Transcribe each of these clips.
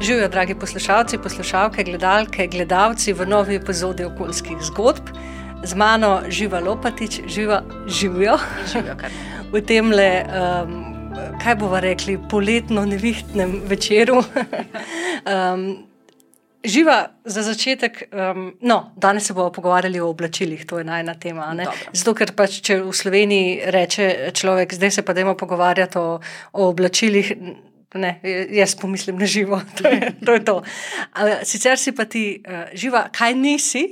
Živijo, dragi poslušalci, poslušalke, gledalke, gledalci v novi epizodi okoljskih zgodb. Z mano živa Lopatič, živa, živijo. Živijo v tem le, um, kaj bomo rekli, poletno nevihtnem večeru. um, Živa za začetek, um, no, danes se bomo pogovarjali o oblačilih, to je najna tema. Zato, ker pač, če v Sloveniji reče človek, zdaj se pa dajmo pogovarjati o, o oblačilih. Ne, jaz pomislim na živo, to je to. Je to. A, Sicer si pa ti uh, živa, kaj nisi.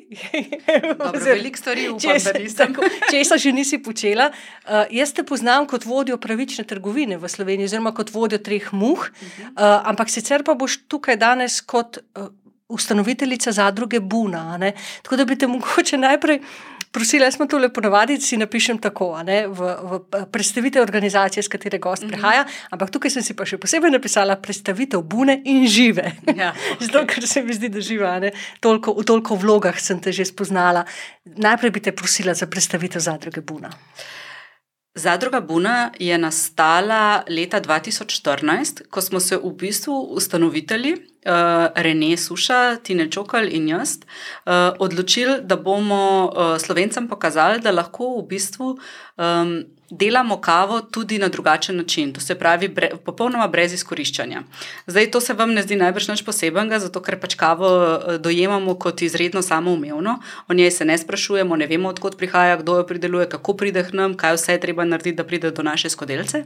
Veliko stvari upam, česa- da nisem. tako, Česa že nisi počela? Uh, jaz te poznam kot vodjo pravične trgovine v Sloveniji, oziroma kot vodjo treh muh, uh, ampak sicer pa boš tukaj danes kot uh, ustanoviteljica zadruge Buna. ne. Tako da bi te mogoče najprej. Prosila smo tole ponovadi, si napišem tako, ne, v, v predstavitev organizacije, s katere gost mm -hmm. prihaja, ampak tukaj sem si pa še posebej napisala predstavitev bune in žive. Ja, Zato, ker se mi zdi, da živa, ne, toliko, v toliko vlogah sem te že spoznala. Najprej bi te prosila za predstavitev zadruge Buna. Zadruga Buna je nastala leta 2014, ko smo se v bistvu ustanovitelji, uh, Rene Suša, Tine Čokal in jaz, uh, odločili, da bomo uh, slovencem pokazali, da lahko v bistvu um, delamo kavo tudi na drugačen način, to se pravi, bre, popolnoma brez izkoriščanja. Zdaj, to se vam ne zdi najbrž nič posebenega, zato ker pač kavo eh, dojemamo kot izredno samoumevno, o njej se ne sprašujemo, ne vemo, odkot prihaja, kdo jo prideluje, kako pride k nam, kaj vse je treba narediti, da pride do naše skodelce.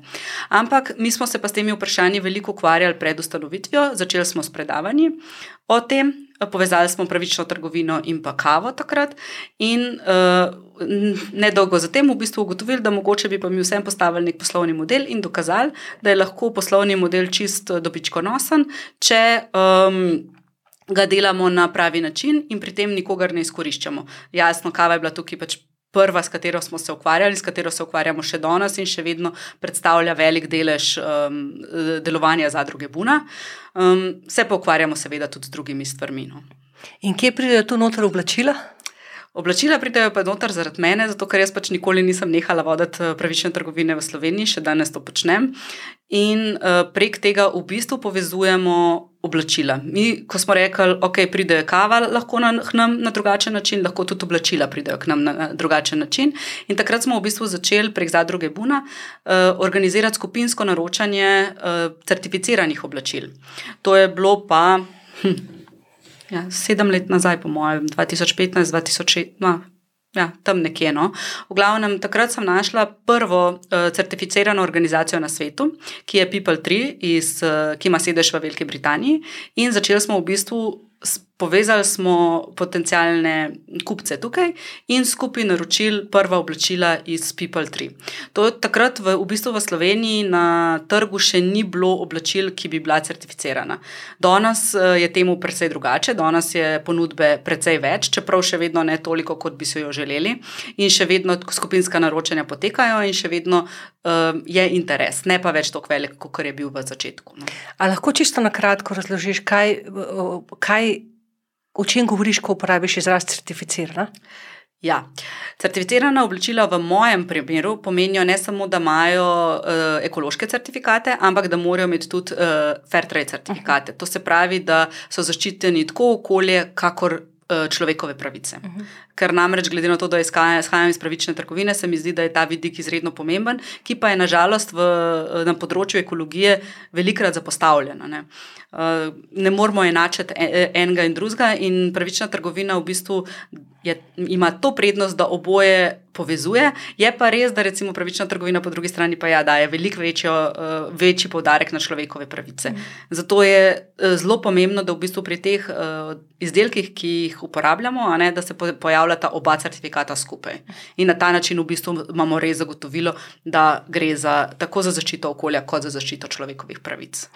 Ampak mi smo se pa s temi vprašanji veliko ukvarjali pred ustanovitvijo, začeli smo s predavanji o tem, povezali smo pravično trgovino in pa kavo takrat. In uh, nedolgo zatem v bistvu ugotovili, da mogoče bi pa mi vsem postavili nek poslovni model in dokazali, da je lahko poslovni model čist eh, dobičkonosen, če. Um, Ga delamo na pravi način in pri tem nikogar ne izkoriščamo. Jasno, kava je bila tukaj pač prva, s katero smo se ukvarjali, s katero se ukvarjamo še danes in še vedno predstavlja velik delež um, delovanja zadruge Buna. Um, se pa ukvarjamo seveda tudi z drugimi stvarmi. No. In kje pridejo tu noter oblačila? Oblačila pridejo pa noter zaradi mene, zato ker jaz pač nikoli nisem nehala voditi eh, pravične trgovine v Sloveniji, še danes to počnem. In uh, prek tega v bistvu povezujemo oblačila. Mi, ko smo rekli, ok, pridejo kava lahko na, k nam na drugačen način, lahko tudi oblačila pridejo k nam na, na drugačen način. In takrat smo v bistvu začeli prek zadruge Buna uh, organizirati skupinsko naročanje uh, certificiranih oblačil. To je bilo pa. Hm, Ja, sedem let nazaj, po mojem, 2015, 2016, no, ja, tam nekje. No. V glavnem, takrat sem našla prvo uh, certificirano organizacijo na svetu, ki je People 3, iz, uh, ki ima sedež v Veliki Britaniji. In začeli smo v bistvu. s- Povezali smo potencijalne kupce tukaj in skupaj naročili prva oblačila iz People 3. To je takrat v, v bistvu v Sloveniji na trgu še ni bilo oblačil, ki bi bila certificirana. Danes eh, je temu precej drugače, danes je ponudbe precej več, čeprav še vedno ne toliko, kot bi si jo želeli, in še vedno skupinska naročanja potekajo, in še vedno uh, je interes, ne pa več tako velik, kot je bil v začetku. No. A lahko čisto na kratko razložiš, kaj, kaj, o čem govoriš, ko uporabiš izraz certificirana? Ja. Certificirana oblačila v mojem primeru pomenijo ne samo, da imajo uh, ekološke certifikate, ampak da morajo imeti tudi uh, Fairtrade certifikate. To se pravi, da so zaščiteni tako okolje, kakor uh, človekove pravice. Uh -huh. Ker namreč, glede na to, da izhaja- izhajam iz pravične trgovine, se mi zdi, da je ta vidik izredno pomemben, ki pa je nažalost v, eh, na področju ekologije velikrat zapostavljen. Ne? Uh, ne moramo enačiti e- enega in drugega, in pravična trgovina v bistvu je, ima to prednost, da oboje povezuje. Je pa res, da recimo pravična trgovina po drugi strani pa ja, daje veliko večjo, uh, večji poudarek na človekove pravice. Mm. Zato je uh, zelo pomembno, da v bistvu pri teh uh, izdelkih, ki jih uporabljamo, ne, da se po- pojavljata oba certifikata skupaj. In na ta način v bistvu imamo res zagotovilo, da gre za, tako za zaščito okolja, kot za zaščito človekovih pravic.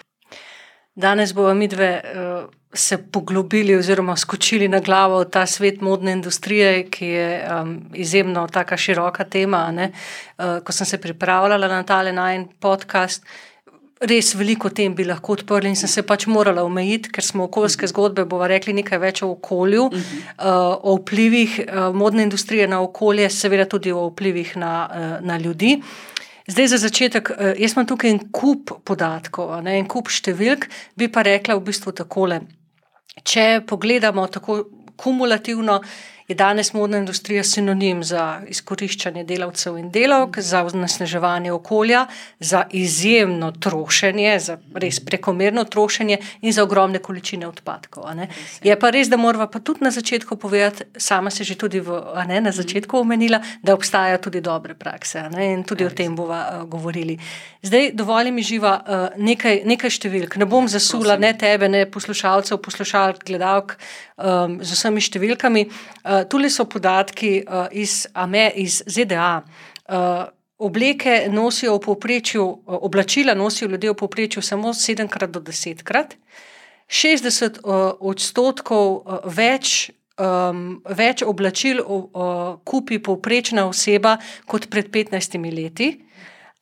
Danes bomo mi dve uh, se poglobili oziroma skočili na glavo v ta svet modne industrije, ki je um, izjemno tako široka tema. ne. Uh, ko sem se pripravljala na tale najen podcast, res veliko tem bi lahko odprli in sem se pač morala omejiti, ker smo okoljske zgodbe, bova rekli nekaj več o okolju, uh, o vplivih uh, modne industrije na okolje, seveda tudi o vplivih na, uh, na ljudi. Zdaj, za začetek, eh, jaz imam tukaj en kup podatkov, ne, en kup številk, bi pa rekla v bistvu takole. Če pogledamo tako kumulativno, je danes modna industrija sinonim za izkoriščanje delavcev in delavk, za nasneževanje okolja, za izjemno trošenje, za res prekomerno trošenje in za ogromne količine odpadkov. Je pa res, da moramo pa tudi na začetku povedati, sama se že tudi v, ne, na začetku omenila, da obstajajo tudi dobre prakse ne, in tudi o tem bova uh, govorili. Zdaj, dovolj mi živa uh, nekaj, nekaj številk. Ne bom zasula ne tebe, ne poslušalcev, poslušalk, gledalk um, z vsemi številkami. Uh, tule so podatki uh, iz, AME, iz ZDA. Uh, obleke nosijo v povprečju, uh, oblačila nosijo ljudje v povprečju samo 7krat do 10krat, 60 uh, odstotkov uh, več. Um, več oblačil uh, kupi povprečna oseba kot pred 15 leti,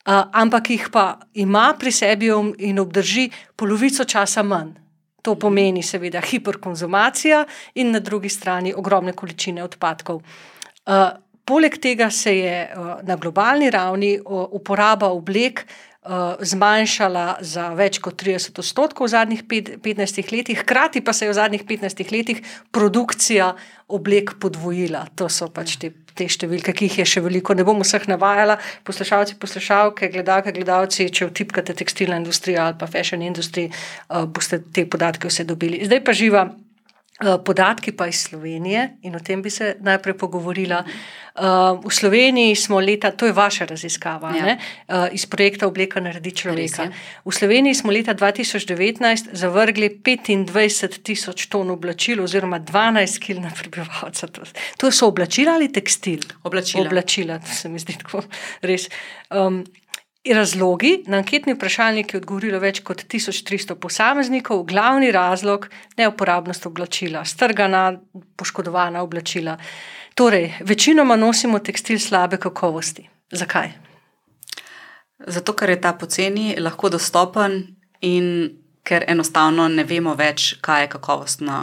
uh, ampak jih pa ima pri sebi in obdrži polovico časa manj. To pomeni, seveda, hiperkonzumacija in na drugi strani ogromne količine odpadkov. Uh, poleg tega se je uh, na globalni ravni uh, uporaba oblek zmanjšala za več kot 30 odstotkov v zadnjih pet, 15 letih, hkrati pa se je v zadnjih 15 letih produkcija oblek podvojila. To so pač te te številke, ki jih je še veliko, ne bom vseh navajala, poslušalci, poslušalke, gledalke, gledalci, če vtipkate tekstilna industrija ali pa fashion industrija, uh, boste te podatke vse dobili. Zdaj pa živa. Eh, podatki pa iz Slovenije, in o tem bi se najprej pogovorila. Eh, v Sloveniji smo leta, to je vaša raziskava, ja. Eh, iz projekta Obleka naredi človeka. V Sloveniji smo leta 2019 zavrgli 25 tisoč ton oblačil, oziroma 12 kil na prebivalca. To so oblačila ali tekstil? Oblačila. Oblačila, to se mi zdi tako res. Um, Razlogi na anketni vprašalnik je odgovorilo več kot 1300 posameznikov, glavni razlog je neuporabnost oblačila, strgana, poškodovana oblačila. Torej, večinoma nosimo tekstil slabe kakovosti. Zakaj? Zato, ker je ta poceni, lahko dostopen in ker enostavno ne vemo več, kaj je kakovostno,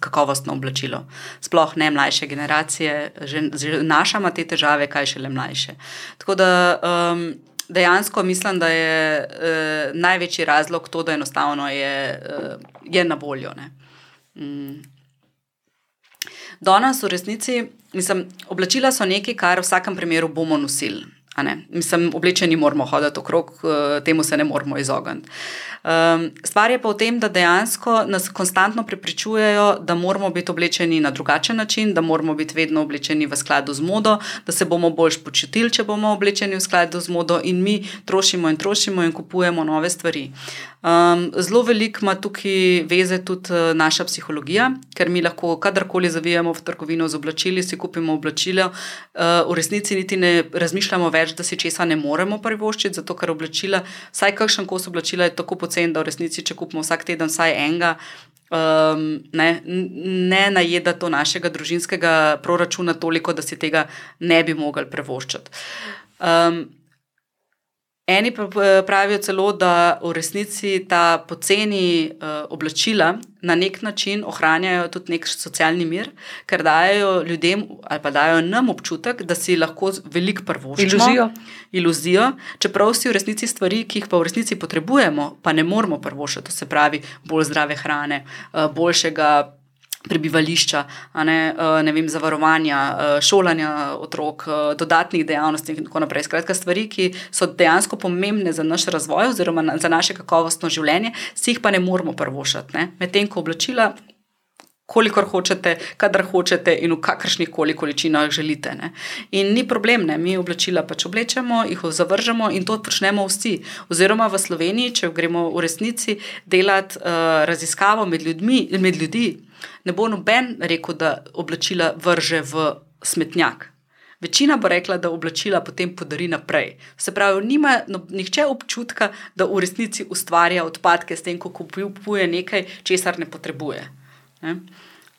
kakovostno oblačilo. Sploh ne mlajše generacije, že, naša ima te težave, kaj šele mlajše. Tako da. Um, dejansko mislim, da je uh, največji razlog to, da enostavno je, uh, je na voljo. Mm. Danes v resnici, mislim, oblačila so nekaj, kar v vsakem primeru bomo nosili. Mislim, oblečeni moramo hoditi okrog, uh, temu se ne moramo izogniti. Um, stvar je pa v tem, da dejansko nas konstantno prepričujejo, da moramo biti oblečeni na drugačen način, da moramo biti vedno oblečeni v skladu z modo, da se bomo bolj počutili, če bomo oblečeni v skladu z modo, in mi trošimo in trošimo in kupujemo nove stvari. Um, zelo veliko ima tukaj veze tudi uh, naša psihologija, ker mi lahko kadarkoli zavijamo v trgovino z oblačili, si kupimo oblačila, uh, v resnici niti ne razmišljamo več, da si česa ne moremo privoščiti, zato ker oblačila, vsaj kakšen kos oblačila je tako pocen, da v resnici, če kupimo vsak teden vsaj enega, um, ne, ne najeda to našega družinskega proračuna toliko, da si tega ne bi mogli prevoščiti. Um, Eni pravijo celo, da v resnici ta poceni uh, oblačila na nek način ohranjajo tudi nek socialni mir, ker dajo ljudem ali pa dajo nam občutek, da si lahko veliko prvoščimo. Iluzijo. Iluzijo, čeprav si v resnici stvari, ki jih pa v resnici potrebujemo, pa ne moramo prvoščiti, to se pravi bolj zdrave hrane, uh, boljšega prebivališča, ne, eh, ne vem, zavarovanja, eh, šolanja otrok, eh, dodatnih dejavnosti in tako naprej. Skratka, stvari, ki so dejansko pomembne za naš razvoj oziroma za naše kakovostno življenje, si jih pa ne moramo prvošati. Medtem ko oblačila. Kolikor hočete, kadar hočete, in v kakršnih koli količinah želite. Ne. In ni problem, ne. mi oblačila pač oblečemo, jih zavržemo in to počnemo vsi. Oziroma v Sloveniji, če gremo v resnici delati uh, raziskavo med ljudmi, med ljudmi, ne bo noben rekel, da oblačila vrže v smetnjak. Večina bo rekla, da oblačila potem podari naprej. Se pravi, nima no, nihče občutka, da v resnici ustvarja odpadke s tem, ko kupuje nekaj, česar ne potrebuje. Ne?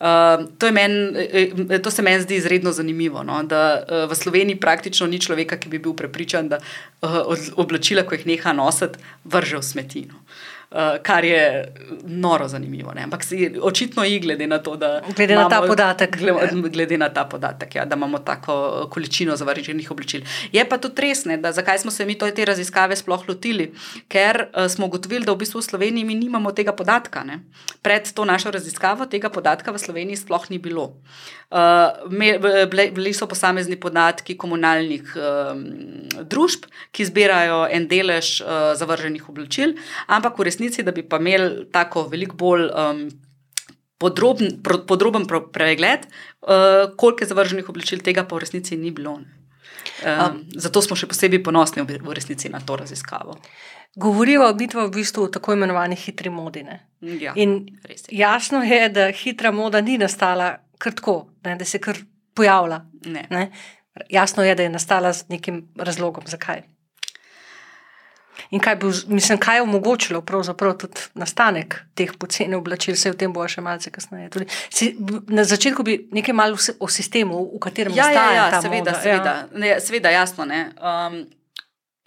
Uh, to, men, eh, to se meni zdi izredno zanimivo, no? da uh, v Sloveniji praktično ni človeka, ki bi bil prepričan, da uh, oblačila, ko jih neha nositi, vrže v smetino. uh, kar je noro zanimivo. Ne? Ampak si očitno je glede na to, da. Glede imamo, na ta podatek. Glede, na ta podatek, ja, da imamo tako količino zavaroženih oblačil. Je pa tudi res, ne, da zakaj smo se mi te raziskave sploh lotili? Ker uh, smo ugotovili, da v bistvu v Sloveniji mi nimamo tega podatka. Ne? Pred to našo raziskavo tega podatka v Sloveniji sploh ni bilo. Uh, bili so posamezni podatki komunalnih um, družb, ki zbirajo en delež uh, zavrženih oblačil, ampak v resnici, da bi pa imeli tako veliko bolj. Um, Podroben, podroben pregled, uh, koliko je zavrženih oblačil, tega pa v resnici ni bilo. Um, zato smo še posebej ponosni v, resnici na to raziskavo. Govorijo o bitvi v bistvu o tako imenovani hitri modi. Ja, jasno je, da hitra moda ni nastala kar tako, da se je kar pojavila. Ne. Ne? Jasno je, da je nastala z nekim razlogom, zakaj. In kaj, bo, mislim, kaj je omogočilo tudi nastanek teh poceni oblačil, se o tem bo še malce kasneje. Tudi, si, na začetku bi nekaj malo o sistemu, v katerem ja, ja, ja, ja, seveda, seveda, ja. Ne, seveda, jasno. Um,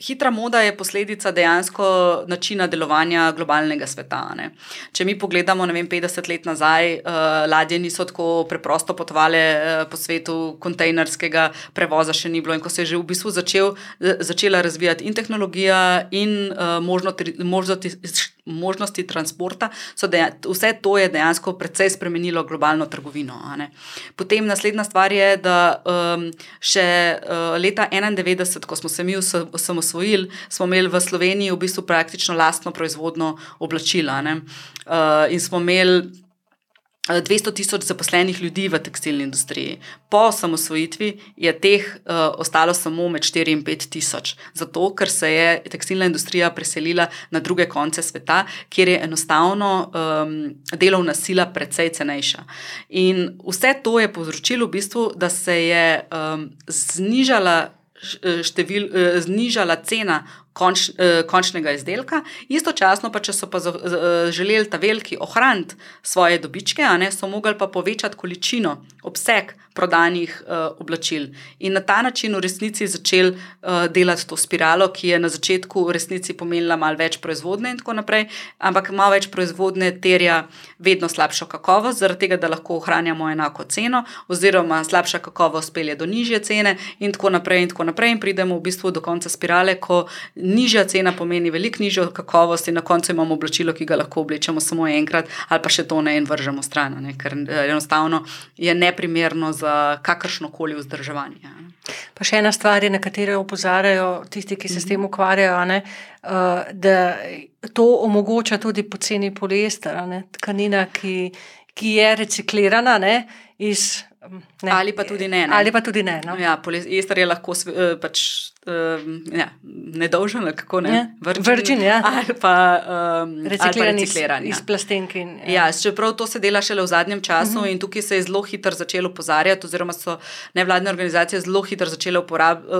Hitra moda je posledica dejansko načina delovanja globalnega sveta. Ne. Če mi pogledamo, ne vem, 50 let nazaj, uh, ladje niso tako preprosto potovale uh, po svetu, kontejnerskega prevoza še ni bilo. In ko se je že v bistvu začel, uh, začela razvijati in tehnologija, in uh, možnosti, možnosti, možnosti transporta, deja, vse to je dejansko precej spremenilo globalno trgovino. Potem naslednja stvar je, da um, še uh, leta 1991, ko smo se mi osamosvojili, smo imeli v Sloveniji v bistvu praktično lastno proizvodno oblačila. Uh, in smo imeli 200 tisoč zaposlenih ljudi v tekstilni industriji. Po osamosvojitvi je teh uh, ostalo samo med 4 in 5 tisoč, zato ker se je tekstilna industrija preselila na druge konce sveta, kjer je enostavno um, delovna sila precej cenejša. In vse to je povzročilo v bistvu, da se je um, znižala. Števil, znižala cena konč, eh, končnega izdelka, istočasno pa, če so pa z, želeli ta veliki ohraniti svoje dobičke, ne, so mogli pa povečati količino, obseg prodanih uh, oblačil. In na ta način v resnici začeli uh, delati to spiralo, ki je na začetku v resnici pomenila malo več proizvodne in tako naprej, ampak malo več proizvodne terja vedno slabšo kakovost, zaradi tega, da lahko ohranjamo enako ceno, oziroma slabša kakovost pelje do nižje cene in tako naprej in tako naprej in pridemo v bistvu do konca spirale, ko nižja cena pomeni veliko nižjo kakovost, in na koncu imamo oblačilo, ki ga lahko oblečemo samo enkrat, ali pa še to ne in vržemo stran, ne? ker eh, enostavno je neprimerno za kakršno koli vzdrževanje. Pa še ena stvar, na katero opozarjajo tisti, ki se s tem mhm. ukvarjajo, ne, uh, da to omogoča tudi poceni poliester, ne, tkanina, ki, ki je reciklirana ne, iz. Ne, ali pa tudi ne. ne. Ali pa tudi ne. No. Ja, poliester je lahko eh, pač um, ja, nedolžen, kako ne. Vrčin, ja. Ali pa um, reciklirani iz, iz plastenke. Ja. Ja, čeprav to se dela šele v zadnjem času uh mhm. -huh. in tukaj se je zelo hitro začelo upozarjati, oziroma so nevladne organizacije zelo hitro začele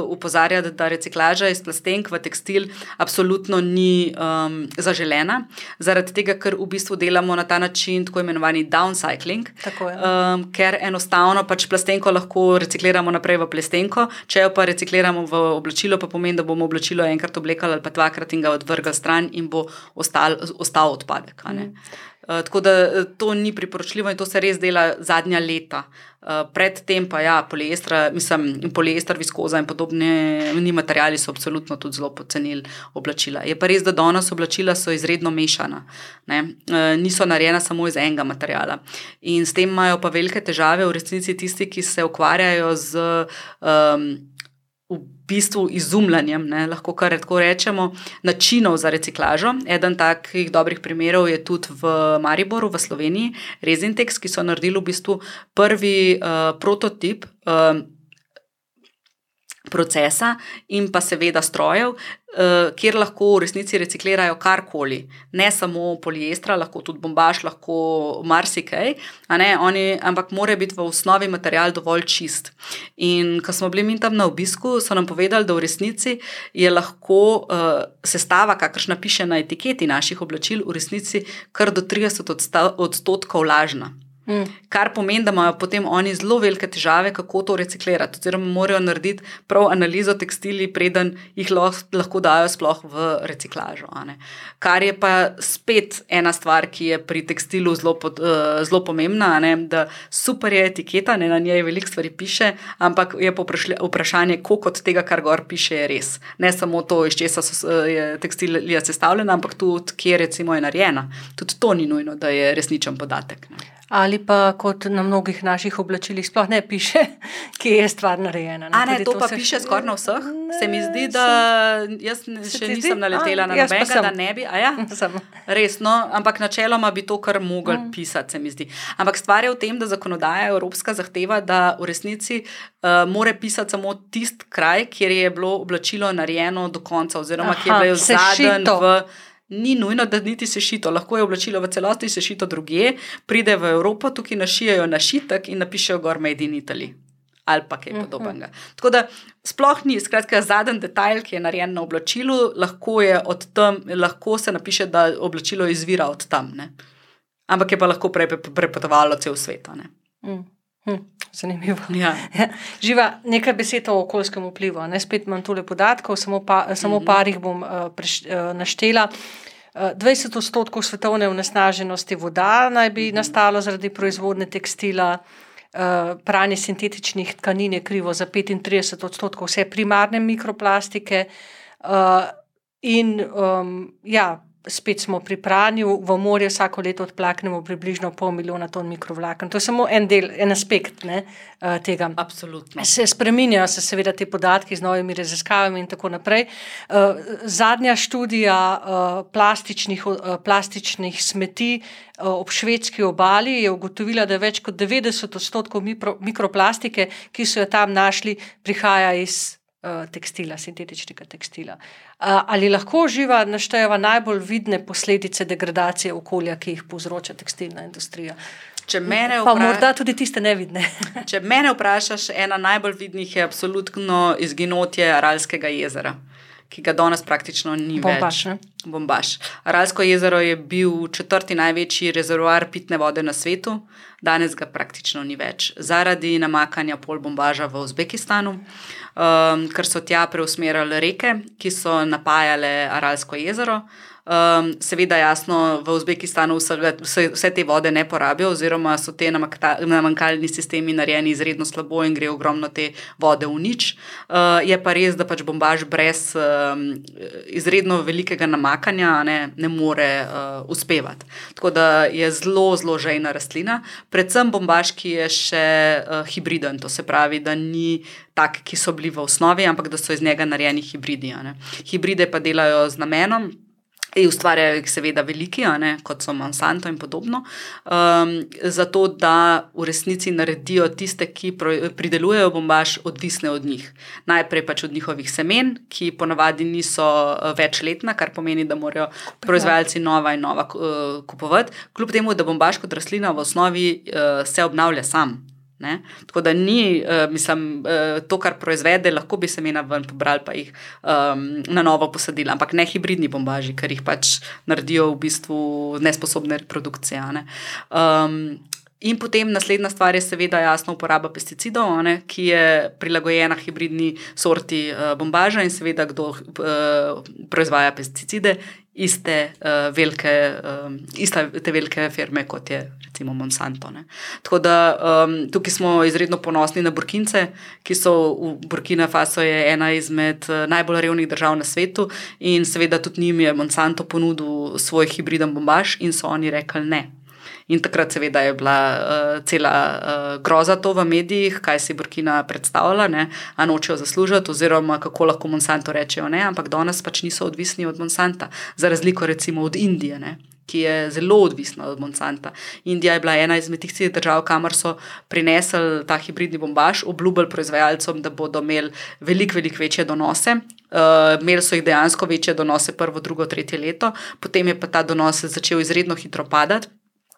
upozarjati, da reciklaža iz plastenk v tekstil absolutno ni um, zaželena, zaradi tega, ker v bistvu delamo na ta način tako imenovani downcycling. Um, ker enostavno pač plastenko lahko recikliramo naprej v plastenko, če jo pa recikliramo v oblačilo oblačilo, pa pomeni, da bomo oblačilo enkrat oblekali ali pa dvakrat in ga odvrgli stran, in bo ostal, ostal odpadek. Uh, tako da eh, to ni priporočljivo in to se res dela zadnja leta. Uh, Predtem pa ja, poliester, mislim, poliester, viskoza in podobni materiali so absolutno tudi zelo pocenili oblačila. Je pa res, da danes oblačila so izredno mešana, uh, niso narejena samo iz enega materijala. In s tem imajo pa velike težave v resnici tisti, ki se ukvarjajo z. Um, v bistvu izumljanjem, ne, lahko kar tako rečemo, načinov za reciklažo. Eden takih dobrih primerov je tudi v Mariboru, v Sloveniji, Rezintex, ki so naredili v bistvu prvi uh, prototip. Uh, procesa in pa seveda strojev, eh, kjer lahko v resnici reciklirajo karkoli, ne samo poliestra, lahko tudi bombaž, lahko marsikaj, Oni, ampak mora biti v osnovi material dovolj čist. In ko smo bili mi tam na obisku, so nam povedali, da v resnici je lahko uh, sestava, kakršna piše na etiketi naših oblačil, v resnici kar do 30 odstotkov lažna. Mm. Kar pomeni, da imajo potem oni zelo velike težave, kako to reciklirati. Oziroma, morajo narediti prav analizo tekstili, preden jih lahko dajo sploh v reciklažo. Kar je pa spet ena stvar, ki je pri tekstilu zelo, pod, uh, zelo pomembna. Da super je etiketa, ne, na njej veliko stvari piše, ampak je vprašanje, koliko od tega, kar gor piše, je res. Ne samo to, iz česa so, uh, je tekstilija sestavljena, ampak tudi, kje recimo, je narejena. Tudi to ni nujno, da je resničen podatek. Ne. Ali pa kot na mnogih naših oblačilih, sploh ne piše, kje je stvar narejena. Ne? Ne, to, to pa se... piše skoraj na vseh. Ne, se mi zdi, da jaz še nisem naletela A, na nobenega, da ne bi. Ja? Res, no, ampak načeloma bi to kar mogel mm. pisati, se mi zdi. Ampak stvar je v tem, da zakonodaja Evropska zahteva, da v resnici uh, more pisati samo tisti kraj, kjer je bilo oblačilo narejeno do konca, oziroma Aha, kjer je bil zadnji ni nujno, da niti sešito, lahko je oblačilo v celoti sešito druge, pride v Evropo, tukaj našijajo našitek in napišejo gor Made in Italy. Ali pa kaj mhm. podobnega. Tako da sploh ni, skratka, zadnji detajl, ki je narejen na oblačilu, lahko, tam, lahko se napiše, da oblačilo izvira od tam. Ne? Ampak je pa lahko pre, prepotovalo cel svet. Mm. Hm, zanimivo. Ja. Živa nekaj besed o okoljskem vplivu. Ne? Spet imam tole podatkov, samo, pa, samo mm -hmm. par jih bom uh, preš, uh, naštela. 20 eh, odstotkov svetovne onesnaženosti voda naj bi mhm. nastalo zaradi proizvodne tekstila, pranje sintetičnih tkanin je krivo za 35 odstotkov vse primarne mikroplastike. In um, ja, spet smo pri pranju, v morje vsako leto odplaknemo približno pol milijona ton mikrovlaken. To je samo en del, en aspekt ne, uh, tega. Absolutno. Se spremenjajo se seveda te podatki z novimi raziskavami in tako naprej. Uh, zadnja študija uh, plastičnih, plastičnih smeti ob švedski obali je ugotovila, da več kot 90 odstotkov mikro, mikroplastike, ki so jo tam našli, prihaja iz Eh, tekstila, sintetičnega tekstila. Eh, ali lahko živa naštejeva najbolj vidne posledice degradacije okolja, ki jih povzroča tekstilna industrija? Če mene vprašaš, pa morda tudi tiste nevidne. če mene vprašaš, ena najbolj vidnih je absolutno izginotje Aralskega jezera ki ga danes praktično ni Bombaš, več. Bombaž. Aralsko jezero je bil četrti največji rezervoar pitne vode na svetu, danes ga praktično ni več, zaradi namakanja pol bombaža v Uzbekistanu, um, ker so tja preusmerjali reke, ki so napajale Aralsko jezero. Um, seveda, jasno, v Uzbekistanu vse, vse, vse te vode ne porabijo, oziroma so te namanjkalni sistemi narejeni izredno slabo in gre ogromno te vode v nič. Uh, je pa res, da pač bombaž brez um, izredno velikega namakanja ne, ne more uh, uspevati. Tako da je zelo, zelo žejna rastlina, predvsem bombaž, ki je še uh, hibriden, to se pravi, da ni. Tak, ki so bili v osnovi, ampak da so iz njega narejeni hibridi. Hibride pa delajo z namenom, In ustvarjajo jih, seveda, veliki, ne, kot so Monsanto in podobno, um, zato da v resnici naredijo tiste, ki pridelujejo bombaž, odvisne od njih. Najprej pač od njihovih semen, ki ponavadi niso uh, večletna, kar pomeni, da morajo proizvajalci nova in nova uh, kupovati, kljub temu, da bombaž kot rastlina v osnovi uh, se obnavlja sam. Ne? Tako da ni, uh, mislim, uh, to, kar proizvede, lahko bi semena ven pobrali, pa jih um, na novo posadili, ampak ne hibridni bombaži, ker jih pač naredijo v bistvu nesposobne reprodukcije. Ne? Um, In potem naslednja stvar je, seveda, jasno uporaba pesticidov, ne, ki je prilagojena hibridni sorti uh, bombaža in seveda, kdo uh, proizvaja pesticide, iste, uh, velike, uh, iste te velike firme, kot je recimo Monsanto. Ne. Tako da um, tukaj smo izredno ponosni na Burkince, ki so v Burkina Faso ena izmed najbolj revnih držav na svetu in seveda tudi njim je Monsanto ponudil svoj hibriden bombaž in so oni rekli ne. In takrat, seveda, je bila uh, cela uh, groza to v medijih, kaj si Burkina predstavlja, ne? a nočejo zaslužiti, oziroma kako lahko Monsanto rečejo ne, ampak danes pač niso odvisni od Monsanta, za razliko recimo od Indije. Ne? Ki je zelo odvisna od Monsanta. Indija je bila ena izmed tistih držav, kamor so prinesli ta hibridni bombaž, obljubili proizvajalcem, da bodo imeli veliko, veliko večje donose. Uh, imeli so jih dejansko večje donose, prvo, drugo, tretje leto, potem je pa ta donos začel izredno hitro padati.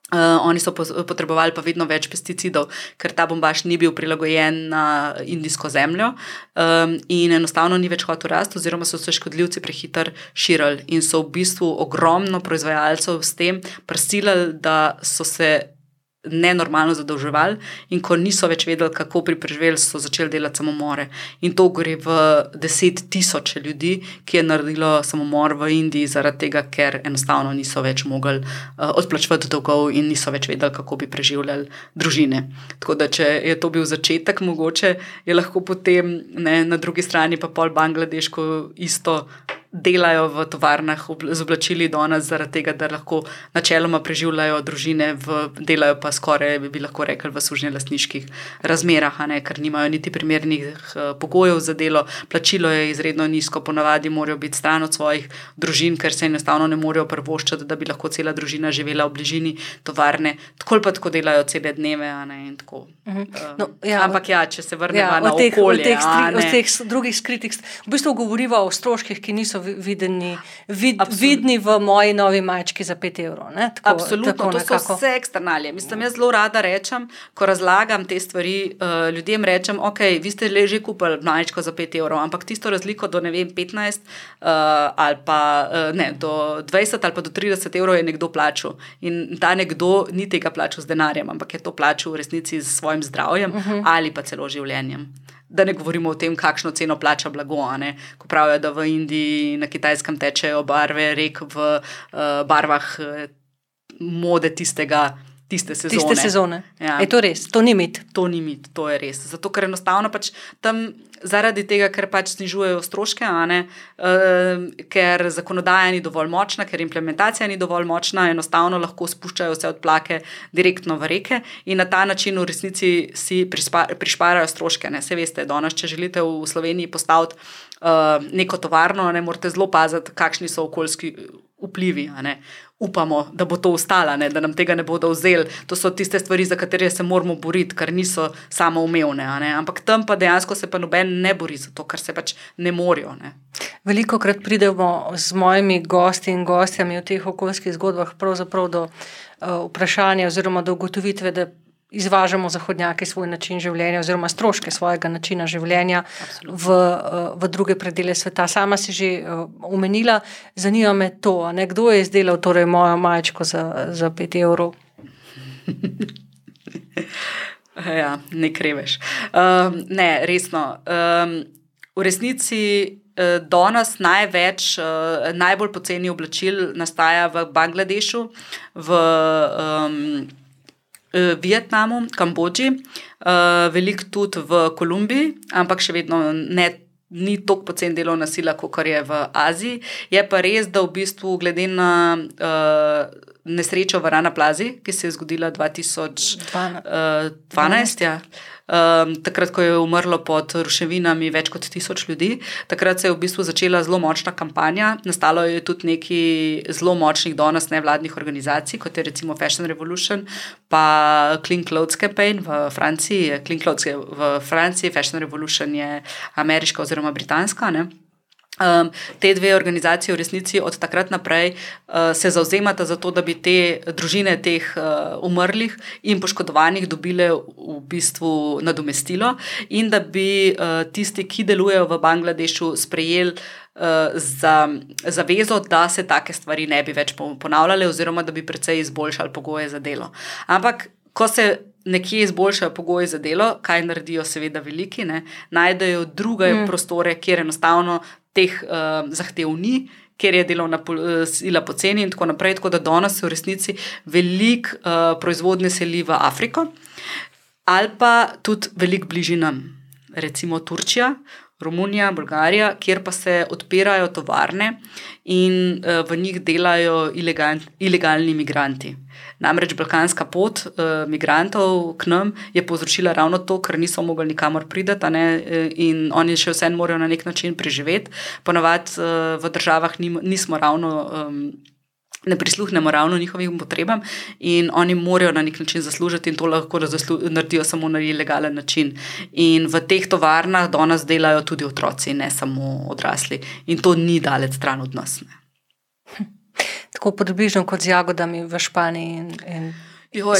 Uh, oni so potrebovali pa vedno več pesticidov, ker ta bombaž ni bil prilagojen na indijsko zemljo. Um, in enostavno ni več hotel rasti, oziroma so se škodljivci prehiter širili in so v bistvu ogromno proizvajalcev s tem prisilili, da so se nenormalno zadolževali in ko niso več vedeli, kako bi preživeli, so začeli delati samomore. In to gre v deset tisoče ljudi, ki je naredilo samomor v Indiji, zaradi tega, ker enostavno niso več mogli uh, odplačevati dolgov in niso več vedeli, kako bi preživljali družine. Tako da, če je to bil začetek, mogoče je lahko potem ne, na drugi strani pa pol Bangladeško isto delajo v tovarnah z oblačili do nas, zaradi tega, da lahko načeloma preživljajo družine, v, delajo pa skoraj, bi lahko rekli, v sužnje lastniških razmerah, ne, ker nimajo niti primernih uh, pogojev za delo, plačilo je izredno nizko, ponavadi morajo biti stran od svojih družin, ker se enostavno ne morejo prvoščati, da bi lahko cela družina živela v bližini tovarne, tako pa tako delajo cele dneve. Ne, uh -huh. uh, no, ja, ampak ja, če se vrnemo ja, na teh, okolje, teh, stri, teh drugih skritih, v bistvu govorimo o stroških, ki niso videni, vid, vidni v moji novi mački za 5 evrov. Tako, Absolutno, tako to nekako. so vse eksternalije. Mislim, jaz zelo rada rečem, ko razlagam te stvari, uh, ljudem rečem, ok, vi ste le že kupili mačko za 5 evrov, ampak tisto razliko do vem, 15 uh, eh, ali pa uh, ne, do 20 ali pa do 30 evrov je nekdo plačal. In ta nekdo ni tega plačal z denarjem, ampak je to plačal v resnici s svojim zdravjem uh mhm. -huh. ali pa celo življenjem da ne govorimo o tem, kakšno ceno plača blago. Ko pravijo, da v Indiji in na kitajskem tečejo barve, rek v uh, barvah uh, mode tistega tiste sezone. Tiste sezone. Ja. Je to res, to ni mit. To ni mit, to je res. Zato, ker enostavno pač tam. Zaradi tega, ker pač znižujejo stroške, ne, uh, ker zakonodaja ni dovolj močna, ker implementacija ni dovolj močna, enostavno lahko spuščajo vse odplake direktno v reke in na ta način v resnici si prišparajo stroške. Ne. Se veste, danes, če želite v Sloveniji postaviti uh, neko tovarno, ne morete zelo paziti, kakšni so okoljski vplivi upamo, da bo to ostalo, da nam tega ne bodo vzeli. To so tiste stvari, za katere se moramo boriti, ker niso samo umevne. Ampak tam pa dejansko se pa noben ne bori za to, ker se pač ne morajo. Ne. Veliko krat pridemo z mojimi gosti in gostjami v teh okoljskih zgodbah do uh, vprašanja oziroma do ugotovitve, da izvažamo zahodnjaki svoj način življenja, oziroma stroške svojega načina življenja v, eh, v druge predele sveta. Sama si že umenila, eh, zanima me to, ne, kdo je izdelal torej mojo majčko za, za 5 evrov. ja, ne kreveš. Um, ne, resno. Um, v resnici. Eh, danes največ, najbolj poceni oblačil nastaja v Bangladešu, v um, uh, Vietnamu, Kambodži, uh, veliko tudi v Kolumbiji, ampak še vedno ne. Ni tako pocen delovna sila, kot je v Aziji. Je pa res, da v bistvu, glede na uh, nesrečo v Rana Plazi, ki se je zgodila 2012, uh, 12, ja, um, takrat, ko je umrlo pod ruševinami več kot tisoč ljudi. Takrat se je v bistvu začela zelo močna kampanja. Nastalo je tudi nekaj zelo močnih donos nevladnih organizacij, kot je recimo Fashion Revolution, pa Clean Clothes Campaign v Franciji. Clean Clothes v Franciji, Fashion Revolution je ameriška oziroma britanska. Ne? Um, te dve organizacije v resnici od takrat naprej uh, se zauzemata za to, da bi te družine teh uh, umrlih in poškodovanih dobile v bistvu nadomestilo in da bi uh, tisti, ki delujejo v Bangladešu, sprejeli uh, za zavezo, da se take stvari ne bi več ponavljale, oziroma da bi precej izboljšali pogoje za delo. Ampak, ko se nekje izboljšajo pogoje za delo, kaj naredijo, seveda, veliki, ne, najdejo druge mm. prostore, kjer enostavno teh uh, zahtev ni. Ker je delovna eh, sila poceni, in tako naprej. Tako da danes se v resnici veliko uh, proizvodnje seli v Afriko, ali pa tudi veliko bližje nam, recimo Turčija, Romunija, Bolgarija, kjer pa se odpirajo tovarne in uh, v njih delajo ilegal, ilegalni imigranti. Namreč balkanska pot uh, migrantov k nam je povzročila ravno to, ker niso mogli nikamor priti eh, in oni še vseeno morajo na nek način preživeti. Ponovadi uh, v državah nim, nismo ravno. Um, Ne prisluhnemo ravno njihovim potrebam, in oni morajo na nek način zaslužiti, in to lahko naredijo samo na ilegalen način. In v teh tovarnah danes delajo tudi otroci, ne samo odrasli. In to ni daleč stran od nas. Ne. Tako približno kot z jagodami v Španiji in, in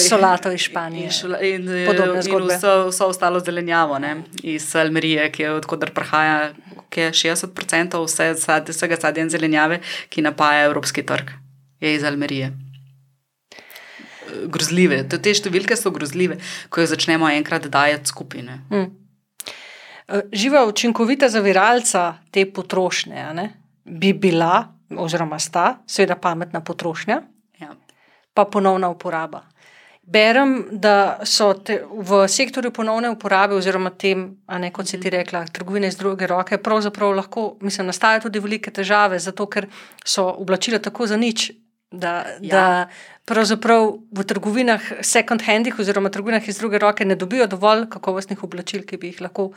solato iz Španije. In, šla, in, in, in vso, vso ostalo zelenjavo ne? iz Almerije, ki je odkudar prihaja, ki je 60% vse, vsega sadja in zelenjave, ki napaja evropski trg, je iz Almerije. grozljive. Te številke so grozljive, ko jih začnemo enkrat dajati skupine. Hmm. Živa učinkovita zaviralca te potrošnje bi bila, oziroma sta, seveda pametna potrošnja, ja. pa ponovna uporaba. Berem, da so te, v sektorju ponovne uporabe, oziroma tem, ne, kot si ti mhm. rekla, trgovine iz druge roke, pravzaprav lahko, mislim, nastajajo tudi velike težave, zato ker so oblačila tako za nič. Da, ja. da pravzaprav v trgovinah, second handih, oziroma trgovinah iz druge roke, ne dobijo dovolj kakovostnih oblačil, ki bi jih lahko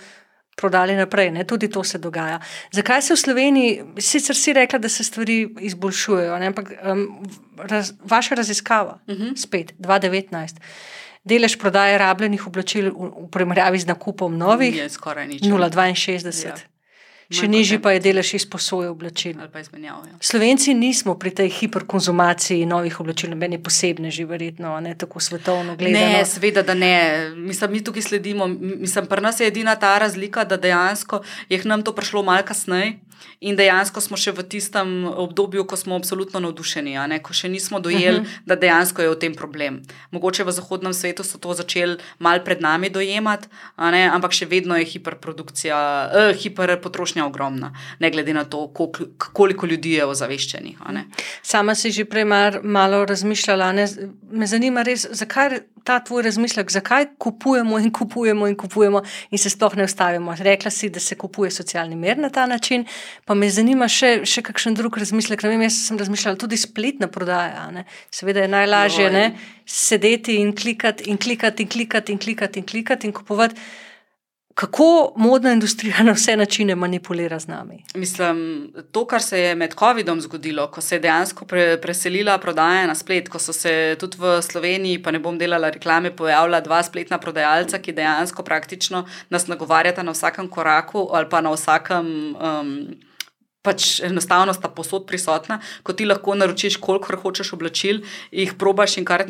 prodali naprej. Ne? Tudi to se dogaja. Zakaj se v Sloveniji, sicer si rekla, da se stvari izboljšujejo, ne? ampak um, raz, vaša raziskava, uh mhm. -huh. spet 2019. Delež prodaje rabljenih oblačil v, v primerjavi z nakupom novih je skoraj nič. 0,62. Ja. Še nižji pa je delež izposoje oblačil. Izmenjav, ja. Slovenci nismo pri tej hiperkonzumaciji novih oblačil, meni posebne, že verjetno, ne tako svetovno gledano. Ne, seveda, da ne. Mislim, mi tukaj sledimo. Mislim, pri nas je edina ta razlika, da dejansko je nam to prišlo malo kasneje. In dejansko smo še v tistem obdobju, ko smo absolutno navdušeni, ko še nismo dojeli, uh mhm. -huh. da dejansko je v tem problem. Mogoče v zahodnem svetu so to začeli mal pred nami dojemati, ampak še vedno je hiperprodukcija, eh, hiperpotrošnja ogromna, ne glede na to, koliko, koliko ljudi je ozaveščenih. Sama si že prej malo razmišljala, ne? me zanima res, zakaj ta tvoj razmislek, zakaj kupujemo in kupujemo in kupujemo in se sploh ne ustavimo. Rekla si, da se kupuje socialni mir na ta način, pa me zanima še, še kakšen drug razmislek. Vem, jaz sem razmišljala tudi spletna prodaja. Ne? Seveda je najlažje ne? sedeti in klikati in klikati in klikati in klikati in klikati in kupovati kako modna industrija na vse načine manipulira z nami. Mislim, to, kar se je med COVID-om zgodilo, ko se je dejansko pre, preselila prodaja na splet, ko so se tudi v Sloveniji, pa ne bom delala reklame, pojavila dva spletna prodajalca, ki dejansko praktično nas nagovarjata na vsakem koraku ali pa na vsakem. Um, pač enostavno sta posod prisotna, ko ti lahko naročiš, koliko hočeš oblačil, jih probaš in kar,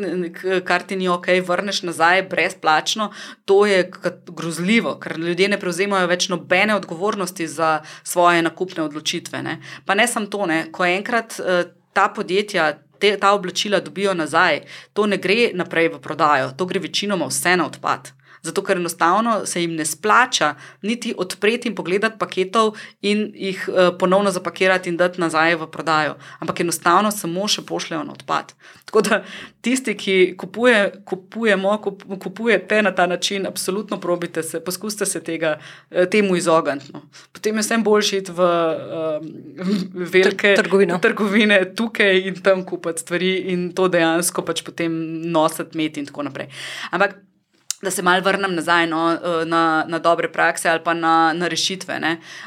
kar ti ni ok, vrneš nazaj brezplačno. To je grozljivo, ker ljudje ne prevzemajo več nobene odgovornosti za svoje nakupne odločitve. Ne. Pa ne samo to, ne. ko enkrat uh, ta podjetja. Te, ta oblačila dobijo nazaj, to ne gre naprej v prodajo, to gre večinoma vse na odpad zato ker enostavno se jim ne splača niti odpreti in pogledati paketov in jih uh, ponovno zapakirati in dati nazaj v prodajo, ampak enostavno samo še pošljajo na odpad. Tako da tisti, ki kupuje, kupujemo, kup, kupujete na ta način, absolutno probite se, poskusite se tega, eh, temu izogniti. No. Potem je vsem boljši iti v um, velike Trgovino. trgovine tukaj in tam kupiti stvari in to dejansko pač potem nositi, imeti in tako naprej. Ampak da se mal vrnem nazaj no, eh, na, na dobre prakse ali pa na, na rešitve.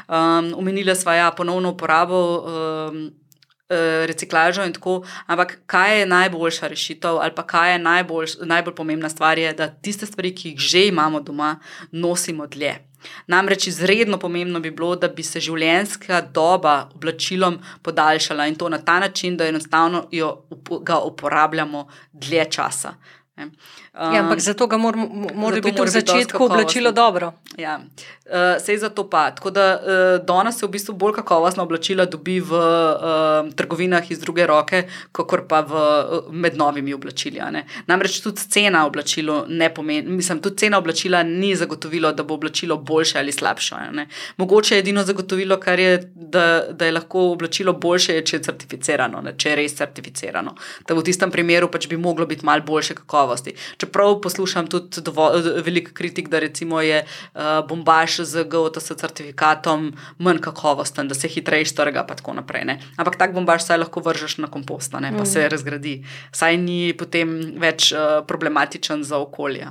Um, Umenila sva ja ponovno uporabo. Um, Reciklažo in tako, ampak kaj je najboljša rešitev, ali pa kaj je najbolj, najbolj pomembna stvar, je, da tiste stvari, ki jih že imamo doma, nosimo dlje. Namreč izredno pomembno bi bilo, da bi se življenjska doba oblačilom podaljšala in to na ta način, da enostavno jo, ga uporabljamo dlje časa. Um, ja, ampak zato ga mora, mora biti v začetku oblačilo dobro. Ja. Uh, Sej zato pa. Tako da uh, danes se v bistvu bolj kakovostna oblačila dobi v uh, trgovinah iz druge roke, kot pa v, uh, med novimi oblačili. Namreč tudi cena oblačila ne pomeni, mislim, tudi cena oblačila ni zagotovilo, da bo oblačilo boljše ali slabše. Mogoče je edino zagotovilo, kar je, da, da je lahko oblačilo boljše, če je certificirano, ne? če je res certificirano. Da v tistem primeru pač bi moglo biti malo boljše kakovosti. Čeprav poslušam tudi veliko kritik, da recimo je uh, bombaž z GOTS certifikatom manj kakovosten, da se hitreje strga in tako naprej. Ne. Ampak tak bombaž saj lahko vržeš na kompost, ne, pa mm. se razgradi. Saj ni potem več uh, problematičen za okolje.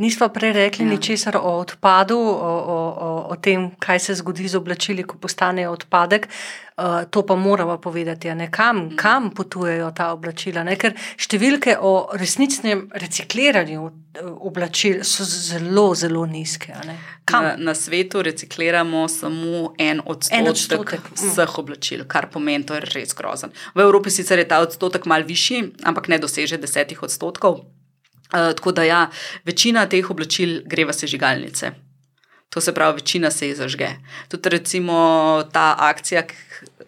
Nismo prej rekli ja. ničesar o odpadu, o, o, o, o tem, kaj se zgodi z oblačili, ko postanejo odpadek. Uh, to pa moramo povedati, ne, kam, mm. kam potujejo ta oblačila. Ne? Ker številke o resničnem recikliranju eh, oblačil so zelo, zelo nizke. Na, na svetu recikliramo samo en odstotek, en odstotek. Mm. vseh oblačil, kar pomeni, da je res grozen. V Evropi sicer je ta odstotek mal višji, ampak ne doseže desetih odstotkov. Uh, tako da, ja, večina teh oblačil gre v sežigalnice. To se pravi, večina se jih zažge. Tudi recimo ta akcija,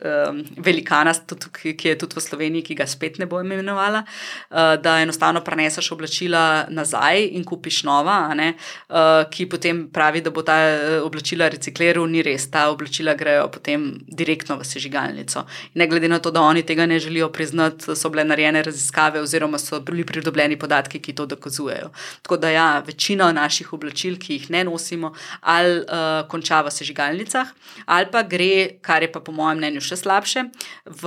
um, velikana, tudi, ki je tudi v Sloveniji, ki ga spet ne bo imenovala, uh, da enostavno preneseš oblačila nazaj in kupiš nova, uh, ki potem pravi, da bo ta oblačila recikliral, ni res, ta oblačila grejo potem direktno v sežigalnico. In ne glede na to, da oni tega ne želijo priznati, so bile narejene raziskave oziroma so bili pridobljeni podatki, ki to dokazujejo. Tako da ja, večina naših oblačil, ki jih ne nosimo, ali uh, konča v sežigalnicah, ali pa gre, kar je pa po mojem mnenju še slabše, v